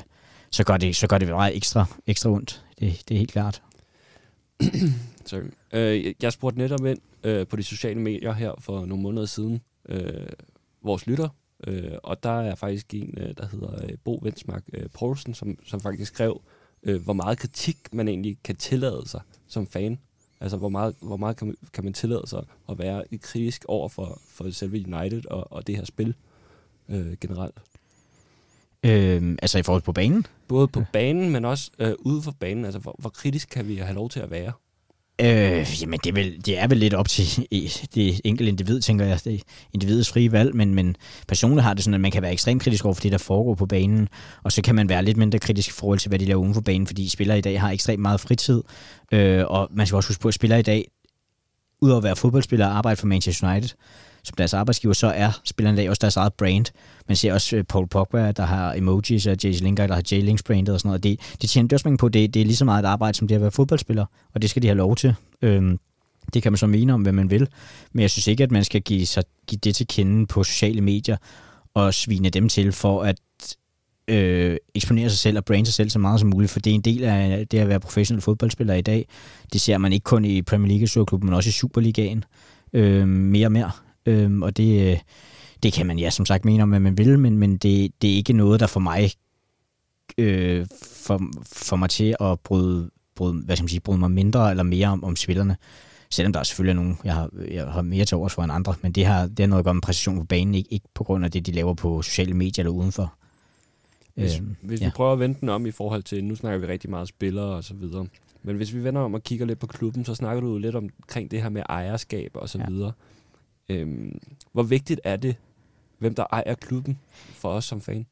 så, gør det, så gør det meget ekstra, ekstra ondt. Det, det er helt klart. Sorry. Øh, jeg spurgte netop ind øh, på de sociale medier her for nogle måneder siden, øh, vores lytter, øh, og der er faktisk en, øh, der hedder øh, Bo Vensmark øh, Poulsen, som, som faktisk skrev, øh, hvor meget kritik man egentlig kan tillade sig som fan Altså, hvor meget, hvor meget kan, man, kan man tillade sig at være kritisk over for, for selve United og, og det her spil øh, generelt? Øhm, altså i forhold på banen? Både på banen, men også øh, ude for banen. Altså, hvor, hvor kritisk kan vi have lov til at være? Øh, jamen, det er, vel, det er vel lidt op til det enkelte individ, tænker jeg. Det er individets frie valg, men, men personligt har det sådan, at man kan være ekstremt kritisk over for det, der foregår på banen, og så kan man være lidt mindre kritisk i forhold til, hvad de laver uden for banen, fordi spillere i dag har ekstremt meget fritid, øh, og man skal også huske på, at spillere i dag, udover at være fodboldspillere, arbejde for Manchester United, som deres arbejdsgiver, så er spillerne også deres eget brand. Man ser også øh, Paul Pogba, der har emojis, og Jay Lingard, der har Jay Links brandet og sådan noget. Det, det tjener også på, det, det er lige så meget et arbejde, som det at være fodboldspiller, og det skal de have lov til. Øhm, Det kan man så mene om, hvad man vil. Men jeg synes ikke, at man skal give, sig, give det til kende på sociale medier og svine dem til for at øh, eksponere sig selv og brande sig selv så meget som muligt, for det er en del af det at være professionel fodboldspiller i dag. Det ser man ikke kun i Premier League men også i Superligaen øh, mere og mere. Øh, og det, det kan man ja som sagt mene om, hvad man vil, men, men det, det er ikke noget, der for mig øh, for, for mig til at bryde, bryde, hvad skal man sige, bryde mig mindre eller mere om, om spillerne. Selvom der er selvfølgelig nogen, jeg har, jeg har mere til overs for end andre, men det har, det har noget at gøre med præcision på banen, ikke, ikke på grund af det, de laver på sociale medier eller udenfor. Hvis, øh, hvis ja. vi prøver at vende den om i forhold til, nu snakker vi rigtig meget spillere og så videre, men hvis vi vender om og kigger lidt på klubben, så snakker du lidt omkring det her med ejerskab og så ja. videre. Øhm, hvor vigtigt er det, hvem der ejer klubben for os som fan?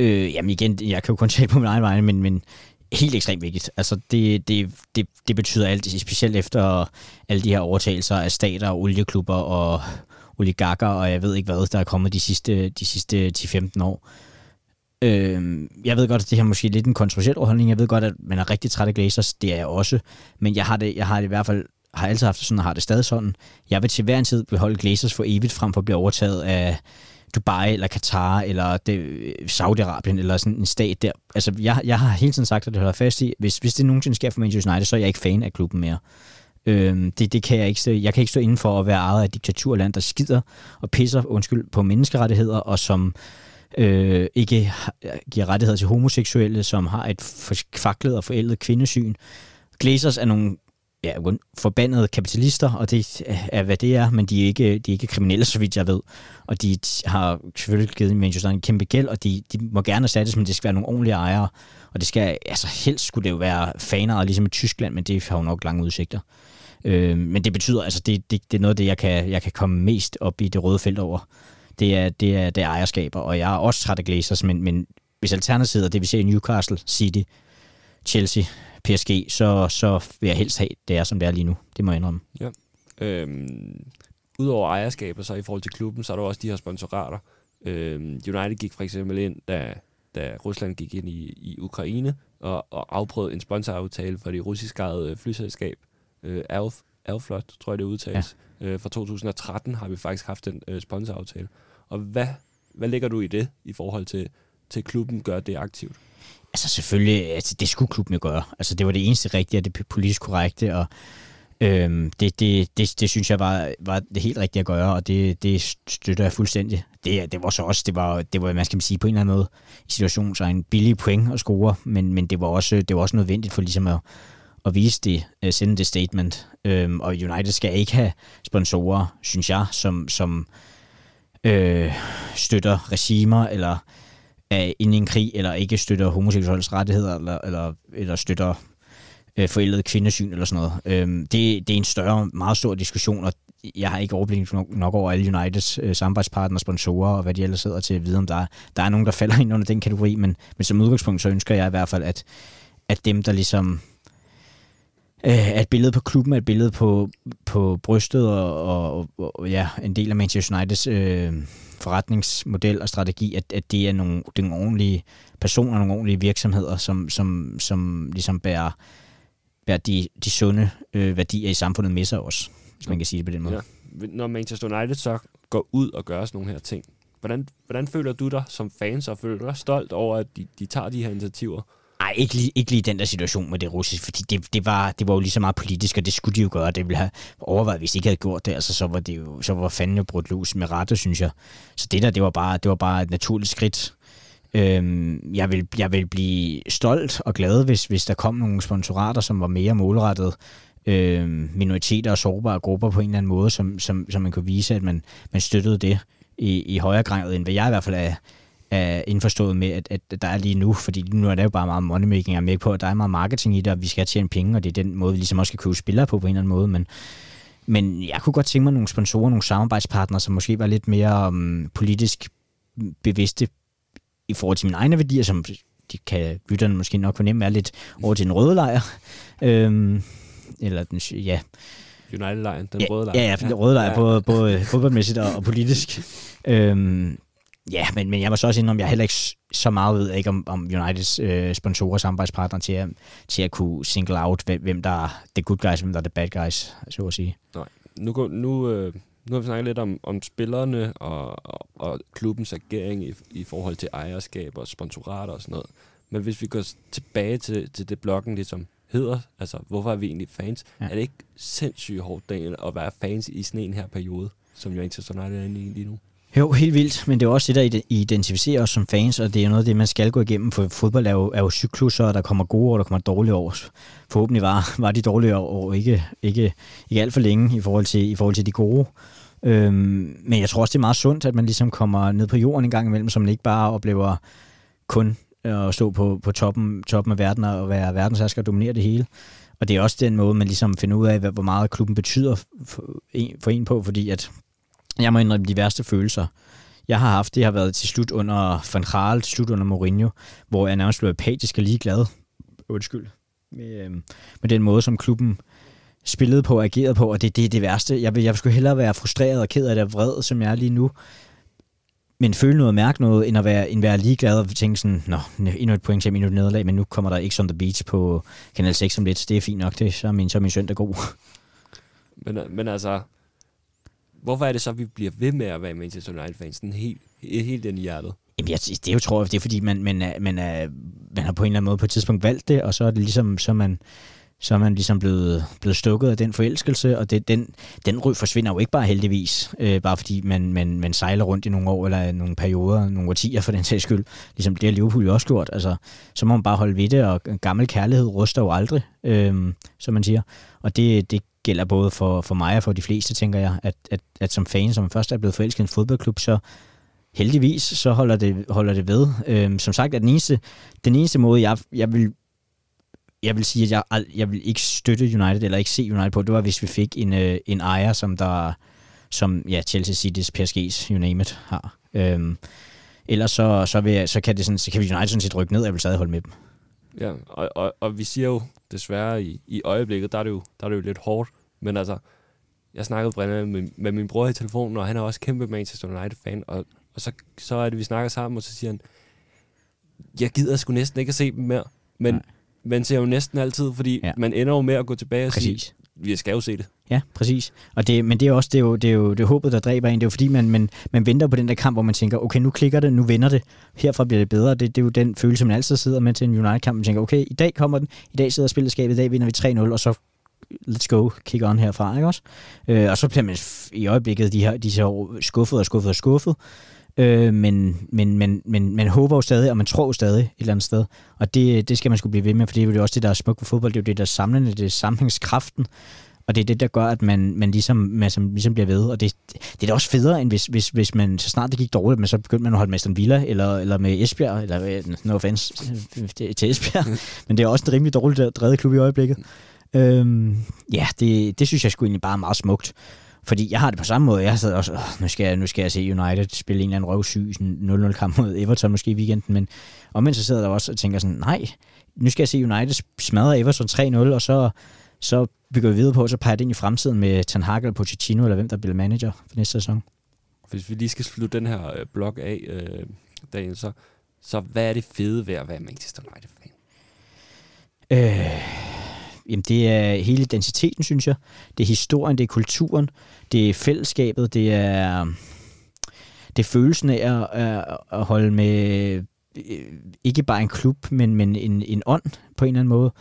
Øh, jamen igen, jeg kan jo kun tale på min egen vej, men, men helt ekstremt vigtigt. Altså det, det, det, det betyder alt, specielt efter alle de her overtagelser af stater og olieklubber og oligarker, og jeg ved ikke hvad, der er kommet de sidste, de sidste 10-15 år. Øh, jeg ved godt, at det her måske er lidt en kontroversiel holdning. Jeg ved godt, at man er rigtig træt af Glazers. Det er jeg også. Men jeg har det, jeg har det i hvert fald har altid haft det sådan, og har det stadig sådan. Jeg vil til hver en tid beholde Glazers for evigt, frem for at blive overtaget af Dubai, eller Katar, eller det, øh, Saudi-Arabien, eller sådan en stat der. Altså, jeg, jeg har hele tiden sagt, at det holder fast i, hvis, hvis det nogensinde sker for Manchester United, så er jeg ikke fan af klubben mere. Øhm, det, det kan jeg ikke stå, jeg kan ikke stå inden for at være ejet af et diktaturland, der skider og pisser undskyld, på menneskerettigheder, og som øh, ikke giver rettigheder til homoseksuelle, som har et forkvaklet og forældet kvindesyn. Glazers er nogle ja, forbandede kapitalister, og det er, hvad det er, men de er ikke, de er ikke kriminelle, så vidt jeg ved. Og de har selvfølgelig givet Manchester en kæmpe gæld, og de, de må gerne erstattes, men det skal være nogle ordentlige ejere. Og det skal, altså helst skulle det jo være faner, ligesom i Tyskland, men det har jo nok lange udsigter. Øh, men det betyder, altså det, det, det er noget af det, jeg kan, jeg kan komme mest op i det røde felt over. Det er, det er, det er ejerskaber, og jeg er også træt af Glazers, men, men hvis alternativet er det, vi ser i Newcastle, City, Chelsea, PSG, så, så vil jeg helst have, det er, som det er lige nu. Det må jeg indrømme. Ja. Øhm, Udover ejerskaber, så i forhold til klubben, så er der også de her sponsorater. Øhm, United gik for eksempel ind, da, da Rusland gik ind i, i Ukraine, og, og afprøvede en sponsoraftale for det russiske eget flyselskab, øh, Alf, Alflot, tror jeg det udtales. Ja. Øh, fra 2013 har vi faktisk haft en øh, sponsoraftale. Og hvad, hvad lægger du i det, i forhold til, til klubben gør det aktivt? Altså selvfølgelig, altså, det skulle klubben jo gøre. Altså det var det eneste rigtige, og det politisk korrekte, og øhm, det, det, det, det synes jeg var, var det helt rigtige at gøre, og det, det støtter jeg fuldstændig. Det, det var så også, det var, det var, man skal sige, på en eller anden måde, i situationen så en billig point at score, men, men det var også, det var også nødvendigt for ligesom at, at vise det, uh, sende det statement. Øhm, og United skal ikke have sponsorer, synes jeg, som, som øh, støtter regimer, eller er inde i en krig, eller ikke støtter homoseksuelles rettigheder, eller, eller, eller støtter øh, forældet kvindesyn, eller sådan noget. Øhm, det, det er en større, meget stor diskussion, og jeg har ikke overblik nok, nok over alle Uniteds øh, samarbejdspartnere, sponsorer, og hvad de ellers sidder til at vide, om der er, der er nogen, der falder ind under den kategori, men, men som udgangspunkt, så ønsker jeg i hvert fald, at, at dem, der ligesom øh, at billedet på klubben er et billede på, på brystet og, og, og ja, en del af Manchester Uniteds øh, forretningsmodel og strategi, at, at det er nogle, det er nogle ordentlige personer, nogle ordentlige virksomheder, som, som, som ligesom bærer, bærer de, de sunde øh, værdier i samfundet med sig også, hvis man kan sige det på den måde. Ja. Når Manchester United så går ud og gør sådan nogle her ting, hvordan, hvordan føler du dig som fans, og føler du dig stolt over, at de, de tager de her initiativer? Nej, ikke lige, ikke lige den der situation med det russiske, fordi det, det, var, det var jo lige så meget politisk, og det skulle de jo gøre. Det ville have overvejet, hvis de ikke havde gjort det, altså, så var det jo, så var fanden jo brudt lus med rette, synes jeg. Så det der, det var bare, det var bare et naturligt skridt. Øhm, jeg, vil, jeg vil blive stolt og glad, hvis, hvis der kom nogle sponsorater, som var mere målrettet øhm, minoriteter og sårbare grupper på en eller anden måde, som, som, som man kunne vise, at man, man støttede det i, i højere grad, end hvad jeg i hvert fald er, er indforstået med, at, at der er lige nu, fordi nu er det jo bare meget moneymaking, jeg er med på, at der er meget marketing i det, og vi skal tjene penge, og det er den måde, vi ligesom også skal købe spillere på på en eller anden måde, men, men jeg kunne godt tænke mig nogle sponsorer, nogle samarbejdspartnere, som måske var lidt mere um, politisk bevidste i forhold til mine egne værdier, som de kan lytterne måske nok fornemme er lidt over til den røde lejr. Øhm, eller den, ja. United-lejren, den ja, røde lejr. Ja, ja, den røde lejr, ja. både, både fodboldmæssigt og, og politisk. Øhm, Ja, men, men jeg må så også indrømme, jeg er heller ikke så meget ved, ikke om, om Uniteds øh, sponsorer og samarbejdspartnere til at, til at kunne single out, hvem, hvem der er the good guys, hvem der er the bad guys, så at sige. Nej, nu, nu, øh, nu har vi snakket lidt om, om spillerne og, og, og klubbens agering i, i forhold til ejerskab og sponsorater og sådan noget. Men hvis vi går tilbage til, til det bloggen ligesom hedder, altså hvorfor er vi egentlig fans, ja. er det ikke sindssygt hårdt, Daniel, at være fans i sådan en her periode, som Manchester United er inde i lige nu? Jo, helt vildt, men det er også det, der identificerer os som fans, og det er noget af det, man skal gå igennem, for fodbold er jo, er jo cykluser, og der kommer gode år, der kommer dårlige år. Forhåbentlig var, var de dårlige år ikke, ikke, ikke alt for længe i forhold til, i forhold til de gode. Øhm, men jeg tror også, det er meget sundt, at man ligesom kommer ned på jorden en gang imellem, så man ikke bare oplever kun at stå på, på toppen, toppen af verden og være verdensasker og dominere det hele. Og det er også den måde, man ligesom finder ud af, hvor meget klubben betyder for en, for en på, fordi at jeg må indrømme de værste følelser, jeg har haft, det har været til slut under Van Gaal, til slut under Mourinho, hvor jeg nærmest blev apatisk og ligeglad. Undskyld. Med, øh, med den måde, som klubben spillede på og agerede på, og det, det er det værste. Jeg vil, jeg skulle hellere være frustreret og ked af det vred, som jeg er lige nu, men føle noget og mærke noget, end at være, end være ligeglad og tænke sådan, nå, endnu et point til endnu et nederlag, men nu kommer der ikke som the Beach på Kanal 6 om lidt, det er fint nok, det, så er min, så er min søndag god. Men, men altså, hvorfor er det så, at vi bliver ved med at være Manchester United-fans, sådan helt, helt den i hjertet? Jamen, jeg, det er jo, tror jeg, det er fordi, man, man, er, man, er, man har på en eller anden måde på et tidspunkt valgt det, og så er det ligesom, så man, så er man ligesom blevet, blevet stukket af den forelskelse, og det, den, den ryg forsvinder jo ikke bare heldigvis, øh, bare fordi man, man, man sejler rundt i nogle år, eller nogle perioder, nogle årtier for den sags skyld. Ligesom det har Liverpool jo også gjort. Altså, så må man bare holde ved det, og gammel kærlighed ruster jo aldrig, øh, som man siger. Og det, det gælder både for, for mig og for de fleste, tænker jeg, at, at, at som fan, som først er blevet forelsket i en fodboldklub, så heldigvis, så holder det, holder det ved. Øhm, som sagt at den eneste, den eneste måde, jeg, jeg vil jeg vil sige, at jeg, jeg vil ikke støtte United, eller ikke se United på, det var, hvis vi fik en, øh, en ejer, som der som ja, Chelsea City's, PSG's, you name it, har. Øhm, ellers så, så, vil jeg, så, kan det sådan, så kan vi United sådan set rykke ned, jeg vil stadig holde med dem. Ja, og, og, og vi siger jo desværre i, i øjeblikket, der er, det jo, der er det jo lidt hårdt, men altså, jeg snakkede Brænde med, med min bror i telefonen, og han er også kæmpe Manchester United-fan, og, og så, så er det, vi snakker sammen, og så siger han, jeg gider sgu næsten ikke at se dem mere, men Nej man ser jo næsten altid, fordi ja. man ender jo med at gå tilbage og præcis. sige, vi skal jo se det. Ja, præcis. Og det, men det er også det er jo, det er jo, det er håbet, der dræber en. Det er jo fordi, man, man, man venter på den der kamp, hvor man tænker, okay, nu klikker det, nu vender det, herfra bliver det bedre. Det, det er jo den følelse, man altid sidder med til en United-kamp. Man tænker, okay, i dag kommer den, i dag sidder spilleskabet, i dag vinder vi 3-0, og så let's go, kick on herfra, ikke også? Øh, og så bliver man i øjeblikket de her, de her skuffet og skuffet og skuffet. Øh, men, men, men, men man håber jo stadig, og man tror jo stadig et eller andet sted. Og det, det skal man skulle blive ved med, for det er jo også det, der er smukt ved fodbold. Det er jo det, der er samlende, det er sammenhængskraften. Og det er det, der gør, at man, man, ligesom, man som, ligesom bliver ved. Og det, det er da også federe, end hvis, hvis, hvis man, så snart det gik dårligt, men så begyndte man at holde med Aston Villa, eller, eller med Esbjerg, eller no offense til Esbjerg. men det er også en rimelig dårligt drevet klub i øjeblikket. Øhm, ja, det, det synes jeg skulle egentlig bare er meget smukt. Fordi jeg har det på samme måde. Jeg sidder også, nu skal jeg, nu skal jeg se United spille en eller anden røvsyg 0-0-kamp mod Everton måske i weekenden, men omvendt så sidder der også og tænker sådan, nej, nu skal jeg se United smadre Everton 3-0, og så, så bygger vi videre på, så peger det ind i fremtiden med Ten Hag eller Pochettino, eller hvem der bliver manager for næste sæson. Hvis vi lige skal slutte den her øh, blog af, øh, Daniel, så, så hvad er det fede ved at være Manchester United-fan? Øh Jamen, det er hele identiteten, synes jeg. Det er historien, det er kulturen, det er fællesskabet, det er, det er følelsen af at, at holde med øh, ikke bare en klub, men, men en, en ånd på en eller anden måde.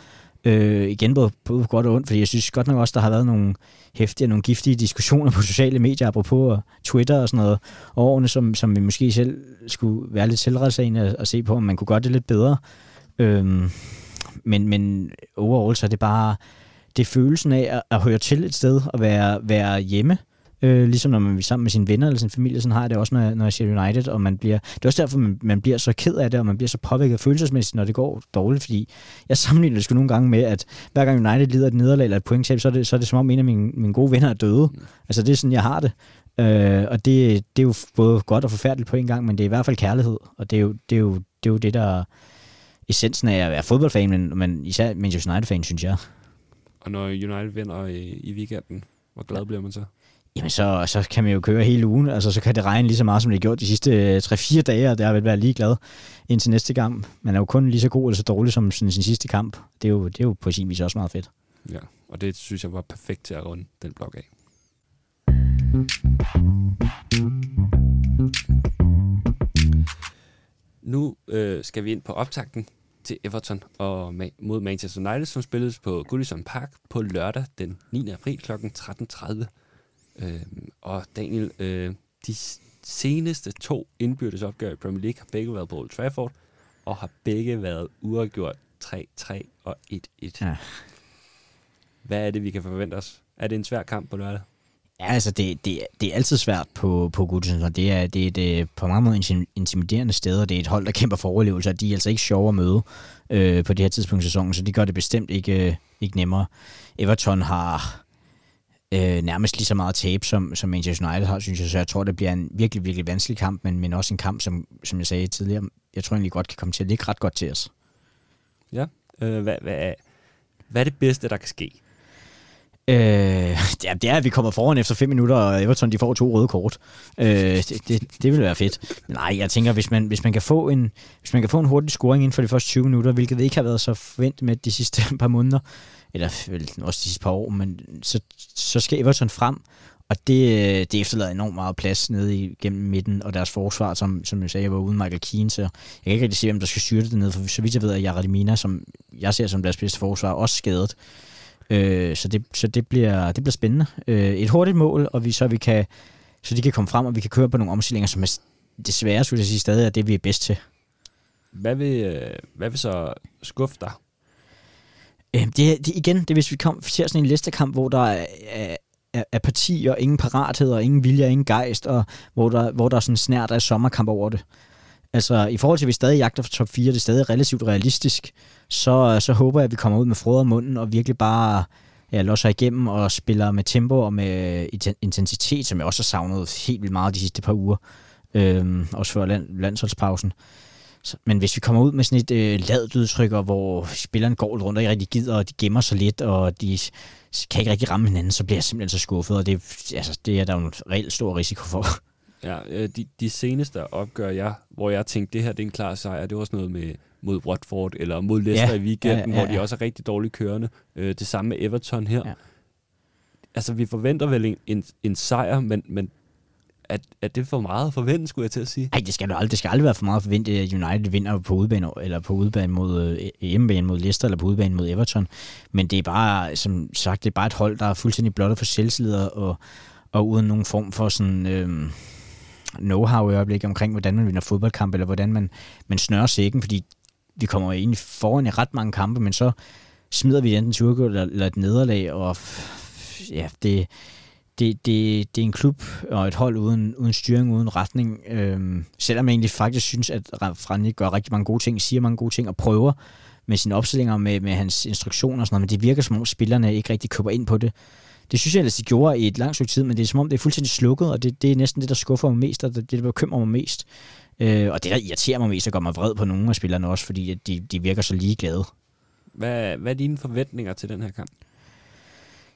Øh, igen både, på godt og ondt, fordi jeg synes godt nok også, der har været nogle hæftige og nogle giftige diskussioner på sociale medier, apropos og Twitter og sådan noget, og årene, som, som vi måske selv skulle være lidt selvretssagende og se på, om man kunne gøre det lidt bedre. Øh, men, men overall så er det bare, det er følelsen af at, at høre til et sted og være, være hjemme. Øh, ligesom når man er sammen med sine venner eller sin familie, sådan har jeg det også, når jeg, når jeg ser United, og man bliver, det er også derfor, man, man bliver så ked af det, og man bliver så påvirket følelsesmæssigt, når det går dårligt, fordi jeg sammenligner det sgu nogle gange med, at hver gang United lider et nederlag eller et pointtab, så er det, så er det som om en af mine, mine gode venner er døde. Mm. Altså det er sådan, jeg har det. Øh, og det, det er jo både godt og forfærdeligt på en gang, men det er i hvert fald kærlighed, og det er jo det, er jo, det, er jo det der essensen af at være fodboldfan, men, men især Manchester United-fan, synes jeg. Og når United vinder i, i weekenden, hvor glad bliver man så? Jamen så, så kan man jo køre hele ugen. Altså, så kan det regne lige så meget, som det har gjort de sidste øh, 3-4 dage, og der vil være ligeglad indtil næste gang. Man er jo kun lige så god eller så dårlig som sin, sin sidste kamp. Det er, jo, det er jo på sin vis også meget fedt. Ja, og det synes jeg var perfekt til at runde den blok af. Nu øh, skal vi ind på optakten til Everton og ma- mod Manchester United, som spilles på Goodison Park på lørdag den 9. april kl. 13.30. Øh, og Daniel, øh, de seneste to indbyrdes opgør i Premier League har begge været på Old Trafford, og har begge været uafgjort 3-3 og 1-1. Ja. Hvad er det, vi kan forvente os? Er det en svær kamp på lørdag? Ja, altså det, det, det er altid svært på, på Goodison, og det er, det er et øh, på mange måder intim- intimiderende sted, og det er et hold, der kæmper for overlevelse, og de er altså ikke sjove at møde øh, på det her tidspunkt i sæsonen, så de gør det bestemt ikke, øh, ikke nemmere. Everton har øh, nærmest lige så meget tab, som, som Manchester United har, synes jeg, så jeg tror, det bliver en virkelig, virkelig vanskelig kamp, men, men også en kamp, som, som jeg sagde tidligere, jeg tror egentlig godt kan komme til at ligge ret godt til os. Ja. Øh, hvad, hvad, hvad er det bedste, der kan ske? Øh, ja, det er, at vi kommer foran efter 5 minutter, og Everton de får to røde kort. Øh, det, det, det vil være fedt. Men nej, jeg tænker, hvis man, hvis man, kan få en, hvis man kan få en hurtig scoring inden for de første 20 minutter, hvilket ikke har været så forventet med de sidste par måneder, eller vel, også de sidste par år, men så, så skal Everton frem, og det, det efterlader enormt meget plads nede igennem midten, og deres forsvar, som, som jeg sagde, var uden Michael Keane, så jeg kan ikke rigtig se, hvem der skal styrte det ned, for så vidt jeg ved, at Jaredemina, som jeg ser som deres bedste forsvar, er også skadet. Øh, så det, så det, bliver, det bliver spændende. Øh, et hurtigt mål, og vi, så, vi kan, så de kan komme frem, og vi kan køre på nogle omstillinger, som er desværre, skulle jeg sige, stadig er det, vi er bedst til. Hvad vil, øh, hvad vil så skuffe dig? Øh, det, det, igen, det er, hvis vi kom, ser sådan en listekamp, hvor der er, er, er apati og ingen parathed og ingen vilje og ingen gejst, og hvor der, hvor der er sådan snært af sommerkamp over det. Altså, i forhold til, at vi stadig jagter for top 4, det er stadig relativt realistisk, så, så håber jeg, at vi kommer ud med frøder munden og virkelig bare ja, losser igennem og spiller med tempo og med intensitet, som jeg også har savnet helt vildt meget de sidste par uger. Øhm, også før land, landsholdspausen. Så, men hvis vi kommer ud med sådan et øh, ladet udtryk, hvor spilleren går rundt og ikke rigtig gider, og de gemmer sig lidt, og de kan ikke rigtig ramme hinanden, så bliver jeg simpelthen så skuffet, og det, altså, det er der jo en reelt stor risiko for. Ja, øh, de, de seneste opgør, jeg, hvor jeg tænkte, det her det er en klar sejr, det var også noget med mod Watford, eller mod Leicester ja, i weekenden, ja, ja, ja. hvor de også er rigtig dårligt kørende. Øh, det samme med Everton her. Ja. Altså, vi forventer vel en, en, en sejr, men, men er, er det for meget at forvente, skulle jeg til at sige? Nej, det skal, aldrig, det skal aldrig være for meget at forvente, at United vinder på udebane, eller på udebane mod øh, hjemmebane mod Leicester, eller på udebane mod Everton. Men det er bare, som sagt, det er bare et hold, der er fuldstændig blottet for selvtillid, og, og uden nogen form for sådan... Øh, know-how i øjeblikket omkring, hvordan man vinder fodboldkamp, eller hvordan man, man snører sækken, fordi vi kommer egentlig foran i ret mange kampe, men så smider vi enten turko eller, eller et nederlag, og ja, det, det, det, det er en klub og et hold uden, uden styring, uden retning. Øhm, selvom jeg egentlig faktisk synes, at Frank gør rigtig mange gode ting, siger mange gode ting og prøver med sine opstillinger, med, med hans instruktioner og sådan noget, men det virker som om spillerne ikke rigtig køber ind på det. Det synes jeg ellers, de gjorde i et langt stykke tid, men det er som om, det er fuldstændig slukket, og det, det er næsten det, der skuffer mig mest, og det, der bekymrer mig mest. Øh, og det, der irriterer mig mest, og gør mig vred på nogle af spillerne også, fordi de, de virker så ligeglade. Hvad, hvad er dine forventninger til den her kamp?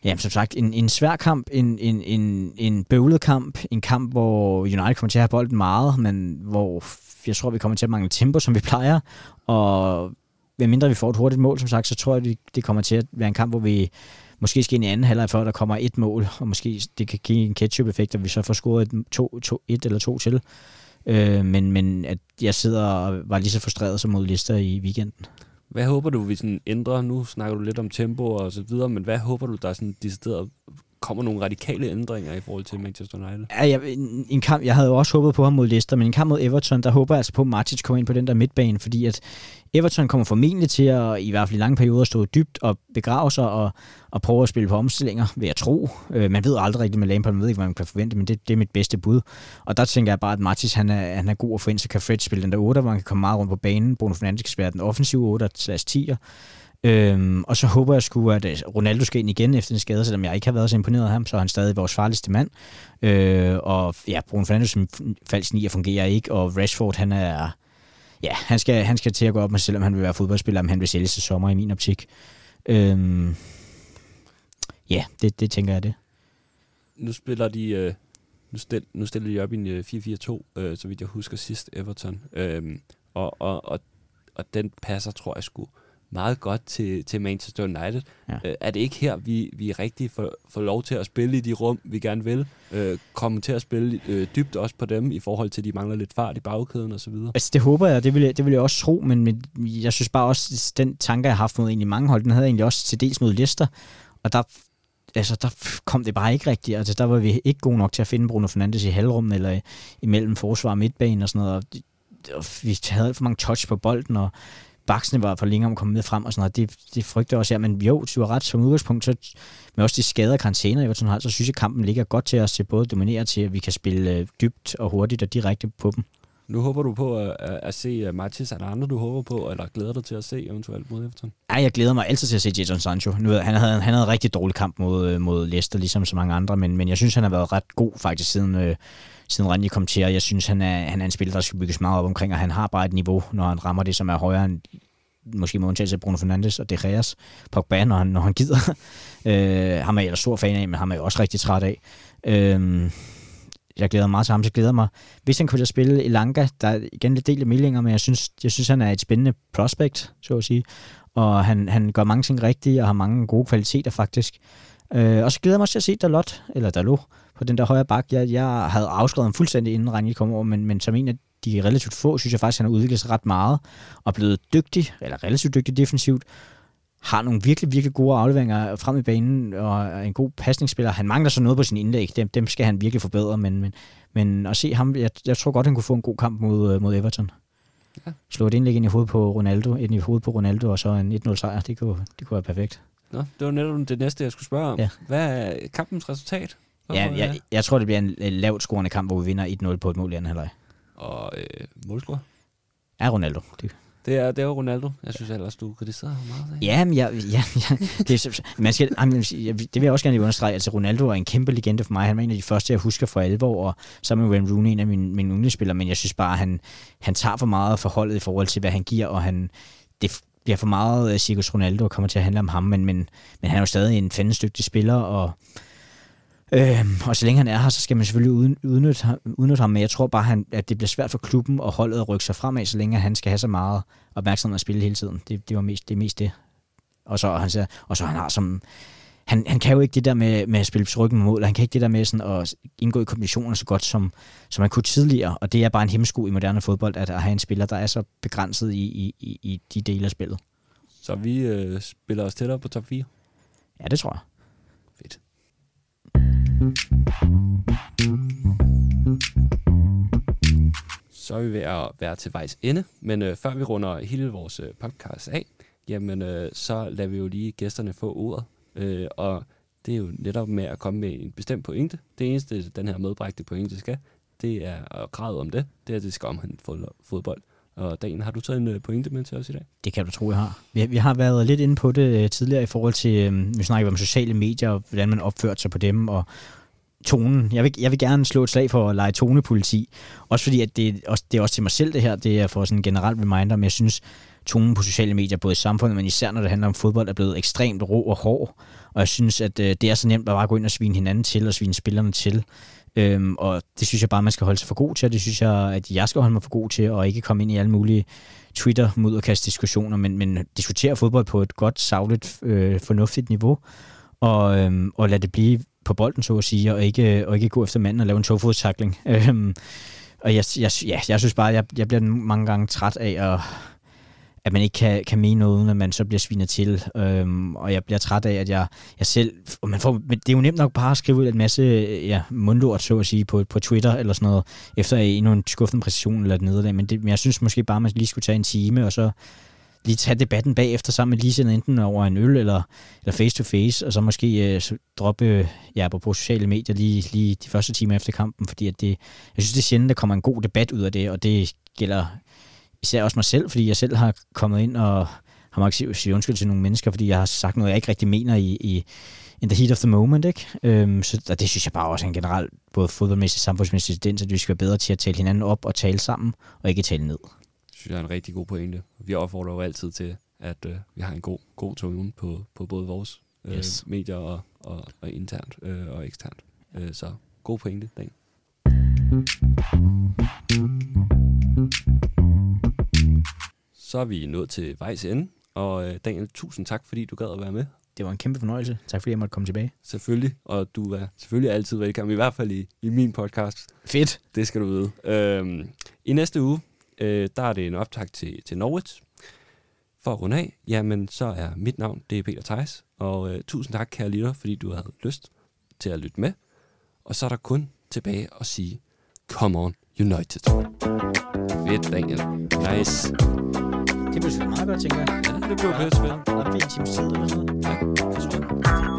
Ja, som sagt, en, en svær kamp, en, en, en, en bøvlet kamp, en kamp, hvor United kommer til at have bolden meget, men hvor jeg tror, vi kommer til at mangle tempo, som vi plejer, og mindre vi får et hurtigt mål, som sagt, så tror jeg, det, det kommer til at være en kamp, hvor vi måske skal en i anden halvleg, før der kommer et mål, og måske det kan give en ketchup-effekt, og vi så får scoret et, to, to, et eller to til. Øh, men, men at jeg sidder og var lige så frustreret som mod Lister i weekenden. Hvad håber du, vi sådan ændrer? Nu snakker du lidt om tempo og så videre, men hvad håber du, der sådan decideret kommer nogle radikale ændringer i forhold til Manchester United? Ja, jeg, en, en kamp, jeg havde jo også håbet på ham mod Leicester, men en kamp mod Everton, der håber jeg altså på, at Martic kommer ind på den der midtbane, fordi at Everton kommer formentlig til at i hvert fald i lange perioder stå dybt og begrave sig og, og prøve at spille på omstillinger, vil jeg tro. Øh, man ved aldrig rigtigt med Lampard, man ved ikke, hvad man kan forvente, men det, det er mit bedste bud. Og der tænker jeg bare, at Martis han er, han er god at få ind, så kan Fred spille den der 8, hvor han kan komme meget rundt på banen. Bruno Fernandes kan spille den offensive 8 10'er. Øhm, og så håber jeg sgu, at øh, Ronaldo skal ind igen efter en skade, selvom jeg ikke har været så imponeret af ham, så er han stadig vores farligste mand. Øh, og ja, Bruno Fernandes som falsk 9 fungerer ikke, og Rashford, han er... Ja, han skal, han skal til at gå op med, selvom han vil være fodboldspiller, om han vil sælge sig sommer i min optik. Øhm, ja, det, det tænker jeg det. nu spiller de... Øh, nu, stil, nu stiller de op i en øh, 4-4-2, øh, så vidt jeg husker sidst, Everton. Øhm, og, og, og, og den passer, tror jeg, skulle meget godt til, til Manchester United. Ja. Øh, er det ikke her, vi, vi rigtig får, får lov til at spille i de rum, vi gerne vil? Øh, komme til at spille øh, dybt også på dem, i forhold til, at de mangler lidt fart i bagkæden og så videre? Altså, det håber jeg, det vil jeg, det vil jeg også tro, men, men jeg synes bare også, den tanke, jeg har haft mod egentlig mange hold, den havde jeg egentlig også til dels mod Leicester, og der altså, der kom det bare ikke rigtigt. Altså, der var vi ikke gode nok til at finde Bruno Fernandes i halvrummet, eller imellem forsvar og midtbanen og sådan noget. Og, og vi havde alt for mange touch på bolden, og baksene var for længere om at komme med frem og sådan noget. Det, det frygter også, ja, men jo, du har ret som udgangspunkt, så med også de skader karantæner, Everton har, så synes jeg, at kampen ligger godt til os til både at dominere til, at vi kan spille øh, dybt og hurtigt og direkte på dem. Nu håber du på at, at se øh, Martins. Er der andre, du håber på, eller glæder dig til at se eventuelt mod Everton? Ja, jeg glæder mig altid til at se Jadon Sancho. Nu, han, havde, han havde en rigtig dårlig kamp mod, øh, mod Leicester, ligesom så mange andre, men, men jeg synes, han har været ret god faktisk siden, øh, siden Randi kom til, og jeg synes, han er, han er en spiller, der skal bygges meget op omkring, og han har bare et niveau, når han rammer det, som er højere end måske med undtagelse af Bruno Fernandes og De Reas, Pogba, når han, når han gider. øh, ham er jeg stor fan af, men ham er jeg også rigtig træt af. Øh, jeg glæder mig meget til ham, så glæder mig. Hvis han kunne spille i Lanka, der er igen lidt del af millinger, men jeg synes, jeg synes, han er et spændende prospect, så at sige. Og han, han gør mange ting rigtigt, og har mange gode kvaliteter faktisk. Øh, og så glæder jeg mig også til at se Dalot, eller Dalot, på den der højre bak. Jeg, jeg havde afskrevet ham fuldstændig, inden Rangel kom over, men, men som en af de relativt få, synes jeg faktisk, han har udviklet sig ret meget, og blevet dygtig, eller relativt dygtig defensivt, har nogle virkelig, virkelig gode afleveringer frem i banen, og er en god pasningsspiller. Han mangler så noget på sin indlæg, dem, dem skal han virkelig forbedre, men, men, men at se ham, jeg, jeg tror godt, han kunne få en god kamp mod, mod Everton. Ja. Slå et indlæg ind i hovedet på Ronaldo, ind i hovedet på Ronaldo, og så en 1-0 sejr, det kunne, det kunne være perfekt. Nå, det var netop det næste, jeg skulle spørge om. Ja. Hvad er kampens resultat? ja, jeg, jeg tror, det bliver en lavt scorende kamp, hvor vi vinder 1-0 på et mål i anden halvleg. Og øh, målscore? Er Ronaldo. Det, det er, det er Ronaldo. Jeg synes ellers, du kritiserer ham meget. Ikke? Ja, men jeg, ja, ja, det, man skal, det vil jeg også gerne understrege. Altså, Ronaldo er en kæmpe legende for mig. Han var en af de første, jeg husker for alvor, og så med Wayne Rooney, en af mine, mine yndlingsspillere. Men jeg synes bare, han, han tager for meget for holdet i forhold til, hvad han giver, og han, det bliver for meget øh, Circus Ronaldo og kommer til at handle om ham. Men, men, men han er jo stadig en fandens dygtig spiller, og Øh, og så længe han er her, så skal man selvfølgelig udnytte, udnytte ham, men jeg tror bare, han, at det bliver svært for klubben og holdet at rykke sig fremad, så længe han skal have så meget opmærksomhed at spille hele tiden. Det, det var mest det. Mest det. Og så han, og så han har som... Han, han kan jo ikke det der med, med at spille ryggen med mål, han kan ikke det der med sådan at indgå i kombinationer så godt, som, som han kunne tidligere, og det er bare en hemmesko i moderne fodbold, at, at have en spiller, der er så begrænset i, i, i, i de dele af spillet. Så vi øh, spiller os tættere på top 4? Ja, det tror jeg. Så er vi ved at være til vejs ende, men øh, før vi runder hele vores øh, podcast af, jamen øh, så lader vi jo lige gæsterne få ordet. Øh, og det er jo netop med at komme med en bestemt pointe. Det eneste, den her medbragte pointe skal, det er kravet om det, det er, at det skal omhandle fodbold. Og Dan, har du taget en øh, pointe med til os i dag? Det kan du tro, jeg har. Vi, vi har været lidt inde på det øh, tidligere i forhold til, øh, vi snakker om sociale medier, og hvordan man opfører sig på dem, og tonen. Jeg vil, jeg vil gerne slå et slag for at lege tonepoliti. Også fordi, at det, også, det er også til mig selv det her, det er for sådan en generelt reminder, men jeg synes, tonen på sociale medier, både i samfundet, men især når det handler om fodbold, er blevet ekstremt rå og hård. Og jeg synes, at øh, det er så nemt at bare gå ind og svine hinanden til, og svine spillerne til. Øhm, og det synes jeg bare, man skal holde sig for god til, og det synes jeg, at jeg skal holde mig for god til, og ikke komme ind i alle mulige Twitter mudderkast diskussioner, men, men diskutere fodbold på et godt, savligt, øh, fornuftigt niveau, og, øhm, og lade det blive på bolden, så at sige, og ikke, øh, og ikke gå efter manden og lave en tofodstakling. Øhm, og jeg, jeg, ja, jeg synes bare, jeg, jeg bliver mange gange træt af at at man ikke kan, kan mene noget, uden at man så bliver svinet til. Øhm, og jeg bliver træt af, at jeg, jeg selv... Og man får, men det er jo nemt nok bare at skrive ud en masse ja, mundlort, så at sige, på, på Twitter eller sådan noget, efter endnu en skuffende præcision eller et nederlag. Men, det, men jeg synes måske bare, at man lige skulle tage en time, og så lige tage debatten bagefter sammen med ligesindede, enten over en øl eller, eller face to face, og så måske øh, droppe ja, på sociale medier lige, lige de første timer efter kampen, fordi at det, jeg synes, det er sjældent, der kommer en god debat ud af det, og det gælder især også mig selv, fordi jeg selv har kommet ind og har måttet sige undskyld til nogle mennesker, fordi jeg har sagt noget, jeg ikke rigtig mener i, i in the heat of the moment, ikke? Øhm, så og det synes jeg bare også er en generelt, både fodboldmæssig og samfundsmæssig tendens, at vi skal være bedre til at tale hinanden op og tale sammen, og ikke tale ned. Synes jeg er en rigtig god pointe. Vi opfordrer jo altid til, at øh, vi har en god, god tone på, på både vores øh, yes. medier og, og, og internt øh, og eksternt. Øh, så god pointe, Dan. Så er vi nået til vejs ende, og øh, Daniel, tusind tak, fordi du gad at være med. Det var en kæmpe fornøjelse. Tak fordi jeg måtte komme tilbage. Selvfølgelig, og du er selvfølgelig altid velkommen, i hvert fald i, i min podcast. Fedt. Det skal du vide. Øhm, I næste uge, øh, der er det en optag til, til Norwich. For at runde af, jamen så er mit navn, det er Peter Theis, og øh, tusind tak, kære lytter, fordi du havde lyst til at lytte med. Og så er der kun tilbage at sige, come on United. Fedt, Daniel. Nice. Det blev sgu meget godt, tænker jeg. Ja, det blev bedst, vel? Op i en times tid eller sådan noget. Ja, det tror jeg.